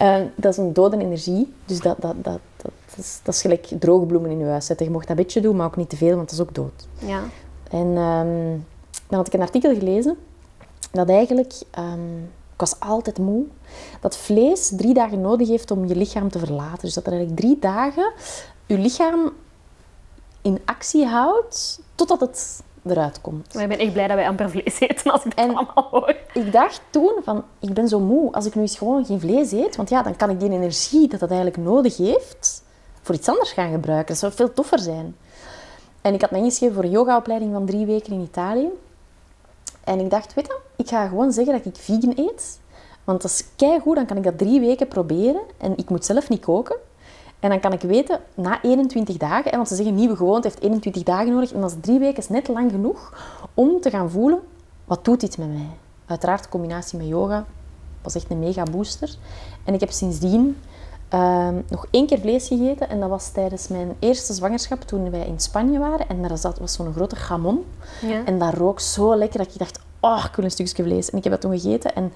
Uh, dat is een dode energie. Dus dat, dat, dat, dat, is, dat is gelijk droge bloemen in je huis zetten. Je mocht dat een beetje doen, maar ook niet te veel, want dat is ook dood. Ja. En um, dan had ik een artikel gelezen dat eigenlijk... Um, ik was altijd moe. Dat vlees drie dagen nodig heeft om je lichaam te verlaten. Dus dat er eigenlijk drie dagen je lichaam in actie houdt totdat het eruit komt. Maar ik ben echt blij dat wij amper vlees eten als ik dat allemaal hoor. Ik dacht toen van, ik ben zo moe. Als ik nu eens gewoon geen vlees eet, want ja, dan kan ik die energie dat dat eigenlijk nodig heeft voor iets anders gaan gebruiken. Dat zou veel toffer zijn. En ik had me ingeschreven voor een yogaopleiding van drie weken in Italië. En ik dacht, weet je, ik ga gewoon zeggen dat ik vegan eet. Want dat is goed, dan kan ik dat drie weken proberen. En ik moet zelf niet koken. En dan kan ik weten, na 21 dagen, want ze zeggen nieuwe gewoonte heeft 21 dagen nodig. En dat is drie weken is net lang genoeg om te gaan voelen, wat doet dit met mij? Uiteraard, de combinatie met yoga was echt een mega booster. En ik heb sindsdien uh, nog één keer vlees gegeten. En dat was tijdens mijn eerste zwangerschap, toen wij in Spanje waren. En daar zat, was zo'n grote gamon. Ja. En dat rook zo lekker dat ik dacht, oh, ik wil een stukje vlees. En ik heb dat toen gegeten. En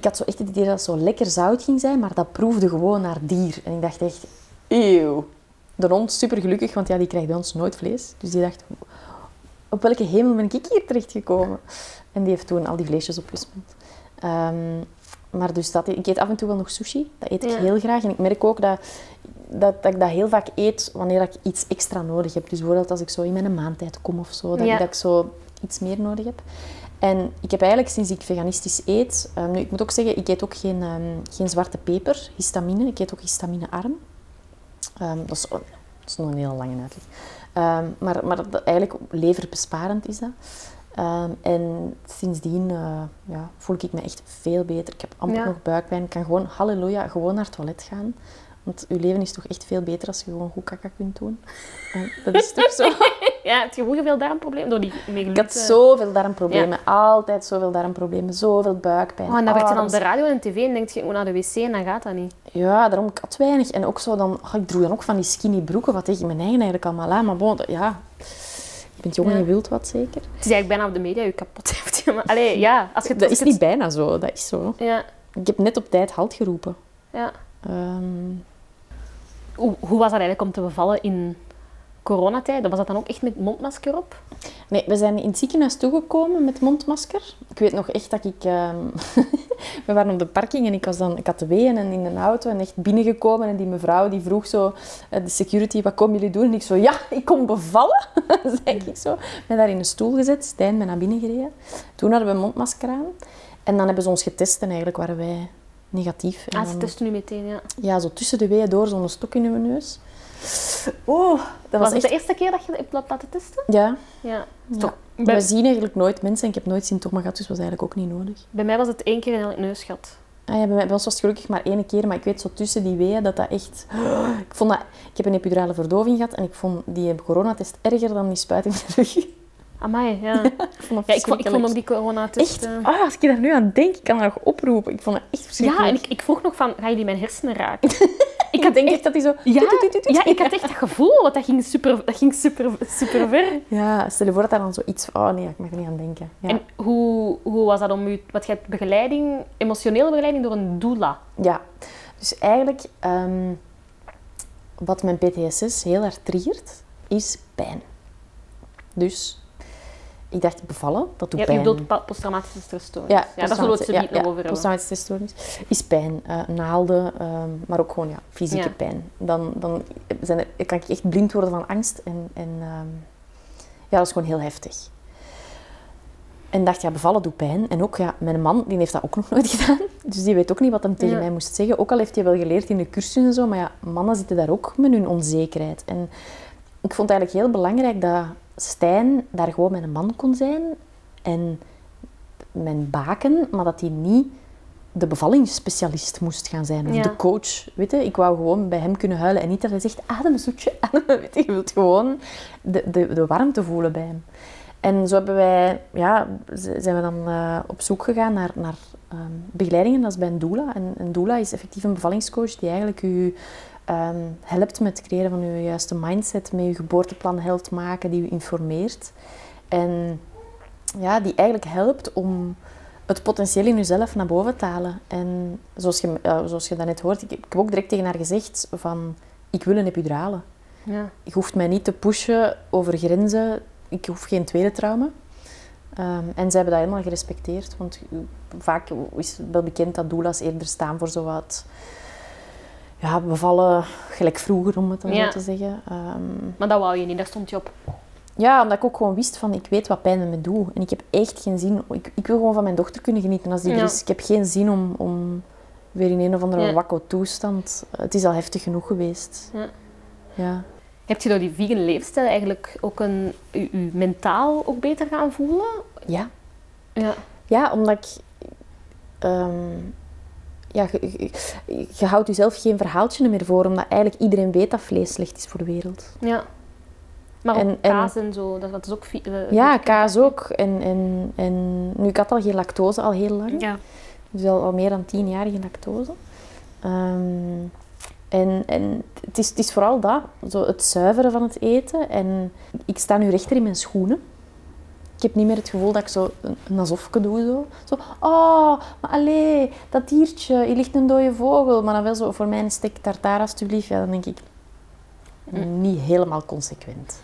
ik had zo echt het idee dat het zo lekker zout ging zijn, maar dat proefde gewoon naar dier. En ik dacht echt, eeuw. De hond super gelukkig, want ja, die krijgt bij ons nooit vlees. Dus die dacht, op welke hemel ben ik hier terechtgekomen? En die heeft toen al die vleesjes opgesmeld. Um, maar dus dat, ik eet af en toe wel nog sushi. Dat eet ik heel graag. En ik merk ook dat, dat, dat, ik dat heel vaak eet wanneer ik iets extra nodig heb. Dus bijvoorbeeld als ik zo in mijn maandtijd kom of zo, dat, dat ik zo iets meer nodig heb. En ik heb eigenlijk sinds ik veganistisch eet... Um, nu, ik moet ook zeggen, ik eet ook geen, um, geen zwarte peper, histamine. Ik eet ook histaminearm. Um, dat, is, dat is nog een heel lange uitleg. maar maar dat, eigenlijk leverbesparend is dat. en sindsdien uh, ja, voel ik me echt veel beter. Ik heb amper nog buikpijn. Ik kan gewoon, halleluja, gewoon naar het toilet gaan. Want je leven is toch echt veel beter als je gewoon goed kaka kunt doen. dat is toch zo? Ja, heb je gewoon veel darmproblemen door die Ik had zoveel darmproblemen. Altijd zoveel darmproblemen. Zoveel buikpijn. Oh, en dan werkt je dan op de radio en tv en denkt je gewoon naar de wc en dan gaat dat niet. Ja, daarom ik had weinig. En ook zo dan... Oh, ik droeg dan ook van die skinny broeken, wat tegen mijn eigen eigenlijk allemaal aan. Maar bon, ja... Je bent jong en je wilt wat, zeker. Het is eigenlijk bijna op de media je kapot heeft. Maar, allee, ja, als je, dat is niet bijna zo, dat is zo. Ja. Ik heb net op tijd halt geroepen. Ja. Um, hoe, hoe was dat eigenlijk om te bevallen in coronatijd? Was dat dan ook echt met mondmasker op? Nee, we zijn in het ziekenhuis toegekomen met mondmasker. Ik weet nog echt dat ik... Uh, we waren op de parking en ik, was dan, ik had de weeën en in een auto en echt binnengekomen. En die mevrouw die vroeg zo, uh, de security, wat komen jullie doen? En ik zo, ja, ik kom bevallen, zei ik zo. Ben daar in een stoel gezet, Stijn ben naar binnen gereden. Toen hadden we een mondmasker aan. En dan hebben ze ons getest en eigenlijk waren wij negatief. ah, ze testen nu meteen, ja. Ja, zo tussen de weeën door, zo'n stok in uw neus. Oh, dat was, de eerste keer dat je het hebt laten testen? Ja. ja. ja. We zien eigenlijk nooit mensen en ik heb nooit symptomen gehad, dus was eigenlijk ook niet nodig. Bij mij was het één keer in het neusgat. Ah, ja, bij, mij, was het gelukkig maar één keer, maar ik weet zo tussen die weeën dat dat echt... Ik, vond dat... ik heb een epidurale verdoving gehad en ik vond die coronatest erger dan die spuiting in de rug. Amai, ja. ik vond, ja, ik vond, ik vond ook die coronatest... Echt? Ah, als ik daar nu aan denk, ik kan dat nog oproepen. Ik vond het echt verschrikkelijk. Ja, en ik, ik vroeg nog van, ga je die mijn hersenen raken? ik had denk echt dat hij zo... Ja, ja, ik had echt dat gevoel, want dat ging super, dat ging super, super ver. Ja, stel je voor dat daar dan zoiets... Oh nee, ik mag er niet aan denken. Ja. En hoe, hoe was dat om u... Wat je hebt begeleiding, emotionele begeleiding door een doula? Ja, dus eigenlijk... Um, wat mijn PTSS heel erg triggert, is pijn. Dus ik dacht bevallen, dat doet ja, pijn. Je bedoelt posttraumatische stressstoornis. Ja, ja daar zullen we het ja, over Posttraumatische stressstoornis is pijn. Uh, naalden, um, maar ook gewoon ja, fysieke pijn. Dan, dan zijn er, kan ik echt blind worden van angst. En, en um, ja, dat is gewoon heel heftig. En dacht, ja, bevallen doet pijn. En ook, ja, mijn man, die heeft dat ook nog nooit gedaan. Dus die weet ook niet wat hem tegen mij moest zeggen. Ook al heeft hij wel geleerd in de cursus en zo. Maar ja, mannen zitten daar ook met hun onzekerheid. En ik vond het eigenlijk heel belangrijk dat Stijn daar gewoon met een man kon zijn en mijn baken, maar dat hij niet de bevallingsspecialist moest gaan zijn. Of Ja. de coach. Weet je, ik wou gewoon bij hem kunnen huilen en niet dat hij zegt, adem een zoetje, adem. Weet je, je wilt gewoon de, de, de warmte voelen bij hem. En zo hebben wij, ja, zijn we dan eh, op zoek gegaan naar, naar ehm, begeleidingen. Dat is bij een doula. En een doula is effectief een bevallingscoach die eigenlijk u ehm, helpt met het creëren van uw juiste mindset, met uw geboorteplan helpt maken, die u informeert. En ja, die eigenlijk helpt om het potentieel in jezelf naar boven te halen. En zoals je, eh, zoals je daarnet hoort, ik, ik heb ook direct tegen haar gezegd van, ik wil een epidurale. Ja. Je hoeft mij niet te pushen over grenzen. Ik hoef geen tweede trauma. Ehm, en ze hebben dat helemaal gerespecteerd. Want vaak is het wel bekend dat doula's eerder staan voor zo wat... Ja, bevallen gelijk vroeger, om het dan Ja. zo te zeggen. Ehm, Maar dat wou je niet, daar stond je op. ja, omdat ik ook gewoon wist van, ik weet wat pijn me doet. En ik heb echt geen zin... Ik, ik wil gewoon van mijn dochter kunnen genieten als die er Ja. is. Ik heb geen zin om, om weer in een of andere Ja. wakko toestand... Het is al heftig genoeg geweest. Ja. Ja. Heb je door die vegan leefstijl eigenlijk ook een, je, je mentaal ook beter gaan voelen? Ja. Ja. Ja, omdat ik... ehm, ja, je, je, je houdt jezelf geen verhaaltje meer voor, omdat eigenlijk iedereen weet dat vlees slecht is voor de wereld. ja. Maar En- kaas en zo, dat, dat is ook... eh, Ja, kaas ook. En, en, en nu, ik had al geen lactose al heel lang. Ja. Dus al, al meer dan tien jaar geen lactose. Ehm, en en het, is, het is vooral dat, zo het zuiveren van het eten. En ik sta nu rechter in mijn schoenen. Ik heb niet meer het gevoel dat ik zo een, een alsofje doe. Zo. zo, oh, maar allee, dat diertje, hier ligt een dode vogel. Maar dan wel zo, voor mij een stek tartaar alstublieft. Ja, dan denk ik, niet helemaal consequent.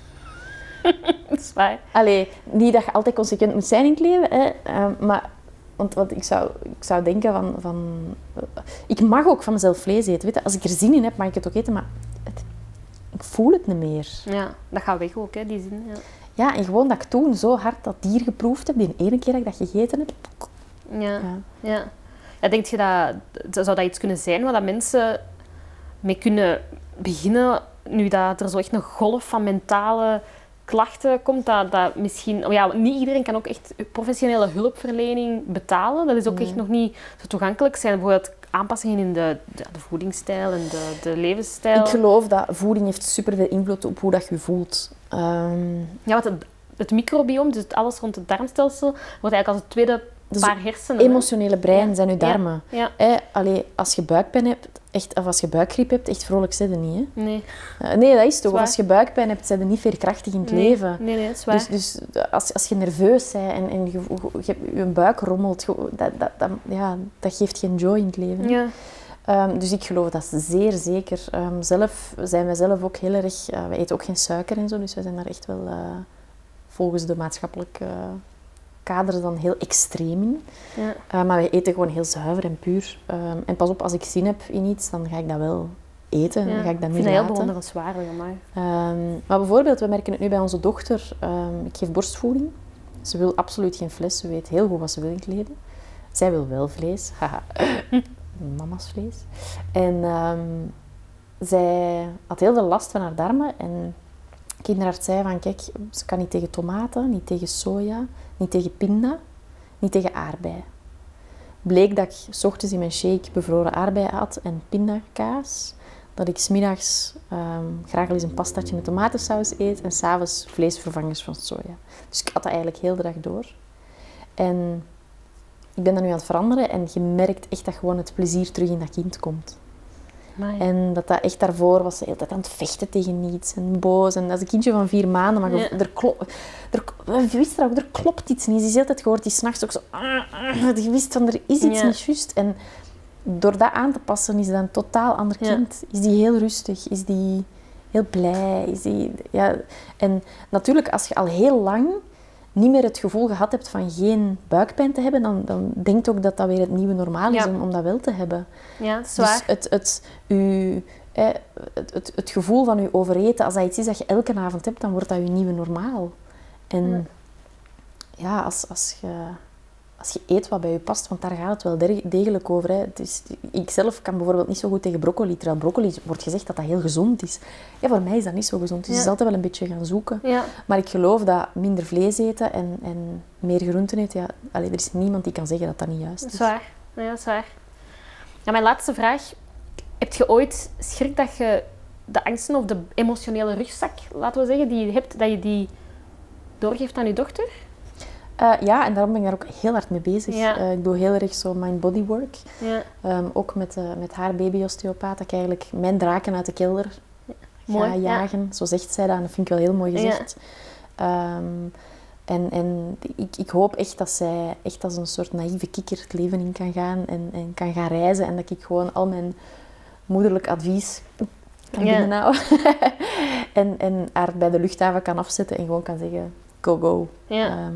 Dat is waar. Allee, niet dat je altijd consequent moet zijn in het leven, hè, ehm, maar... Want, want ik, zou, ik zou denken van, van... eh, Ik mag ook van mezelf vlees eten. Weet je? Als ik er zin in heb, mag ik het ook eten, maar het, ik voel het niet meer. Ja, dat gaat weg ook, hè, die zin. Ja. Ja, en gewoon dat ik toen zo hard dat dier geproefd heb, die ene keer dat ik dat gegeten heb. Ja. Ja. Ja. ja denk je dat, zou dat iets kunnen zijn waar dat mensen mee kunnen beginnen, nu dat er zo echt een golf van mentale klachten komt, dat, dat misschien... oh Ja, niet iedereen kan ook echt professionele hulpverlening betalen. Dat is ook Nee. echt nog niet zo toegankelijk. Zijn bijvoorbeeld aanpassingen in de, de, de voedingsstijl en de, de levensstijl. Ik geloof dat voeding heeft superveel invloed op hoe dat je voelt. Ehm, Ja, want het, het microbioom, dus alles rond het darmstelsel, wordt eigenlijk als het tweede Dus paar hersenen. emotionele brein Ja. zijn Ja. darmen. Ja, Hè, allee, als je buikpijn hebt, echt, of als je buikgriep hebt, echt vrolijk zit je niet. Hè? nee. Eh, Nee, dat is toch. Zwaar. Als je buikpijn hebt, zijn je niet veerkrachtig in het nee. leven. Nee, nee, dat is waar. Dus, dus als, als je nerveus bent en, en je, je, je buik rommelt, dat, dat, ja, dat geeft geen joy in het leven. ja. Ehm, dus ik geloof dat zeer zeker. Ehm, zelf zijn wij zelf ook heel erg... eh, wij eten ook geen suiker en zo, dus wij zijn daar echt wel eh, volgens de maatschappelijke kaders dan heel extreem in. ja. Eh, maar wij eten gewoon heel zuiver en puur. Ehm, en pas op, als ik zin heb in iets, dan ga ik dat wel eten. Ja. Dan ga ik dat ik niet vind dat heel laten. bewonderenswaardig, maar. Maar bijvoorbeeld, we merken het nu bij onze dochter. ik geef borstvoeding. Ze wil absoluut geen fles. Ze weet heel goed wat ze wil in het leven. Zij wil wel vlees. Haha. Mama's vlees. En ehm, zij had heel veel last van haar darmen. En de kinderarts zei van, kijk, ze kan niet tegen tomaten, niet tegen soja, niet tegen pinda, niet tegen aardbei. Bleek dat ik 's ochtends in mijn shake bevroren aardbei had en pindakaas dat ik smiddags um, graag al eens een pastatje met tomatensaus eet en s'avonds vleesvervangers van soja. Dus ik had dat eigenlijk heel de dag door. En ik ben dat nu aan het veranderen en je merkt echt dat gewoon het plezier terug in dat kind komt. Amai. En dat dat echt daarvoor was ze de hele tijd aan het vechten tegen iets en boos. En dat is een kindje van vier maanden, maar Ja. er, klo- er, je wist er ook, er klopt iets niet. Ze is de hele tijd gehoord, die s'nachts ook zo... "Ah, ah," Je wist van, er is iets Ja. niet juist. En door dat aan te passen is dat een totaal ander Ja. kind. Is die heel rustig, is die heel blij. Is die, ja. En natuurlijk, als je al heel lang niet meer het gevoel gehad hebt van geen buikpijn te hebben, dan, dan denkt ook dat dat weer het nieuwe normaal is Ja. om, om dat wel te hebben. Ja, dat is Dus het, het, u, eh, het, het, het gevoel van je overeten, als dat iets is dat je elke avond hebt, dan wordt dat je nieuwe normaal. En Ja. ja, als, als je als je eet wat bij je past, want daar gaat het wel de- degelijk over. Hè. Is, ik zelf kan bijvoorbeeld niet zo goed tegen broccoli, terwijl broccoli wordt gezegd dat dat heel gezond is. Ja, voor mij is dat niet zo gezond, dus Ja. je is altijd wel een beetje gaan zoeken. Ja. Maar ik geloof dat minder vlees eten en, en meer groenten eten, ja, allee, er is niemand die kan zeggen dat dat niet juist is. is waar. Ja, dat is waar. Ja, mijn laatste vraag. Heb je ooit schrik dat je de angsten of de emotionele rugzak, laten we zeggen, die je hebt, dat je die doorgeeft aan je dochter? Eh, ja, en daarom ben ik daar ook heel hard mee bezig. Ja. Eh, ik doe heel erg zo mind-body work. Ja. Ehm, ook met, eh, met haar baby-osteopaat, dat ik eigenlijk mijn draken uit de kelder ga ja. jagen. Zo zegt zij dat en dat vind ik wel heel mooi gezegd. Ehm, en en ik, ik hoop echt dat zij echt als een soort naïeve kikker het leven in kan gaan en, en kan gaan reizen. En dat ik gewoon al mijn moederlijk advies kan binnenhouden. en, en haar bij de luchthaven kan afzetten en gewoon kan zeggen, go, go. Ja, dat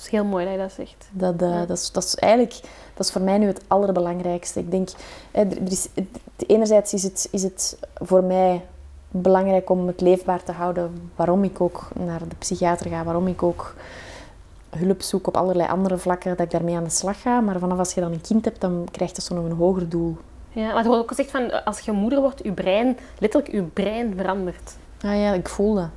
is heel mooi dat je dat zegt. dat, eh, Ja. dat, is, dat is eigenlijk dat is voor mij nu het allerbelangrijkste. Ik denk, hè, er, is, het- enerzijds is het, is het voor mij belangrijk om het leefbaar te houden. Waarom ik ook naar de psychiater ga, waarom ik ook hulp zoek op allerlei andere vlakken, dat ik daarmee aan de slag ga. Maar vanaf als je dan een kind hebt, dan krijgt dat zo nog een hoger doel. Ja, maar er wordt ook gezegd van als je moeder wordt, je brein, letterlijk je brein verandert. Ah ja, ik voel dat.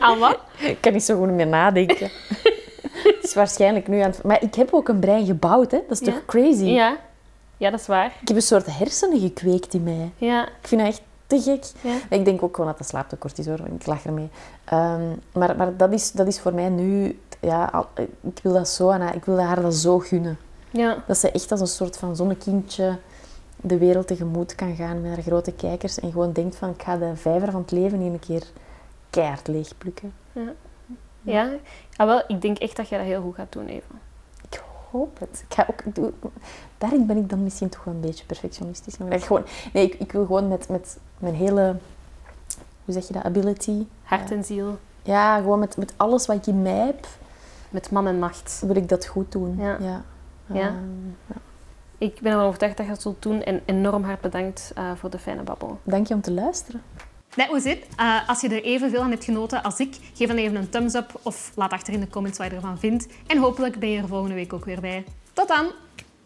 Aan wat? Ik kan niet zo goed meer nadenken. Het is waarschijnlijk nu aan het... Maar ik heb ook een brein gebouwd, hè. Dat is Ja. toch crazy? Ja. ja, dat is waar. Ik heb een soort hersenen gekweekt in mij. Ja. Ik vind dat echt te gek. Ja. Ik denk ook gewoon dat dat slaaptekort is hoor. Ik lach ermee. Ehm, maar maar dat, is, dat is voor mij nu... Ja, al- ik wil dat zo aan haar, ik wil haar dat zo gunnen. Ja. Dat ze echt als een soort van zonnekindje de wereld tegemoet kan gaan met haar grote kijkers. En gewoon denkt van, ik ga de vijver van het leven hier een keer keihard leegplukken. Ja. Ah, wel, ik denk echt dat je dat heel goed gaat doen, Eva. Ik hoop het. Ik ga ook, ik doe- daarin ben ik dan misschien toch wel een beetje perfectionistisch. Maar dat gewoon, nee, ik, ik wil gewoon met, met mijn hele... Hoe zeg je dat? Ability. Hart en ziel. Ja, gewoon met, met alles wat ik in mij heb, Met man en macht. wil ik dat goed doen. Ja. ja. Ja. Ehm, Ik ben ervan overtuigd dat je dat zult doen. En enorm hard bedankt eh, voor de fijne babbel. dank je om te luisteren. Dat was. Uh, als je er evenveel aan hebt genoten als ik, geef dan even een thumbs up of laat achter in de comments wat je ervan vindt. En hopelijk ben je er volgende week ook weer bij. Tot dan!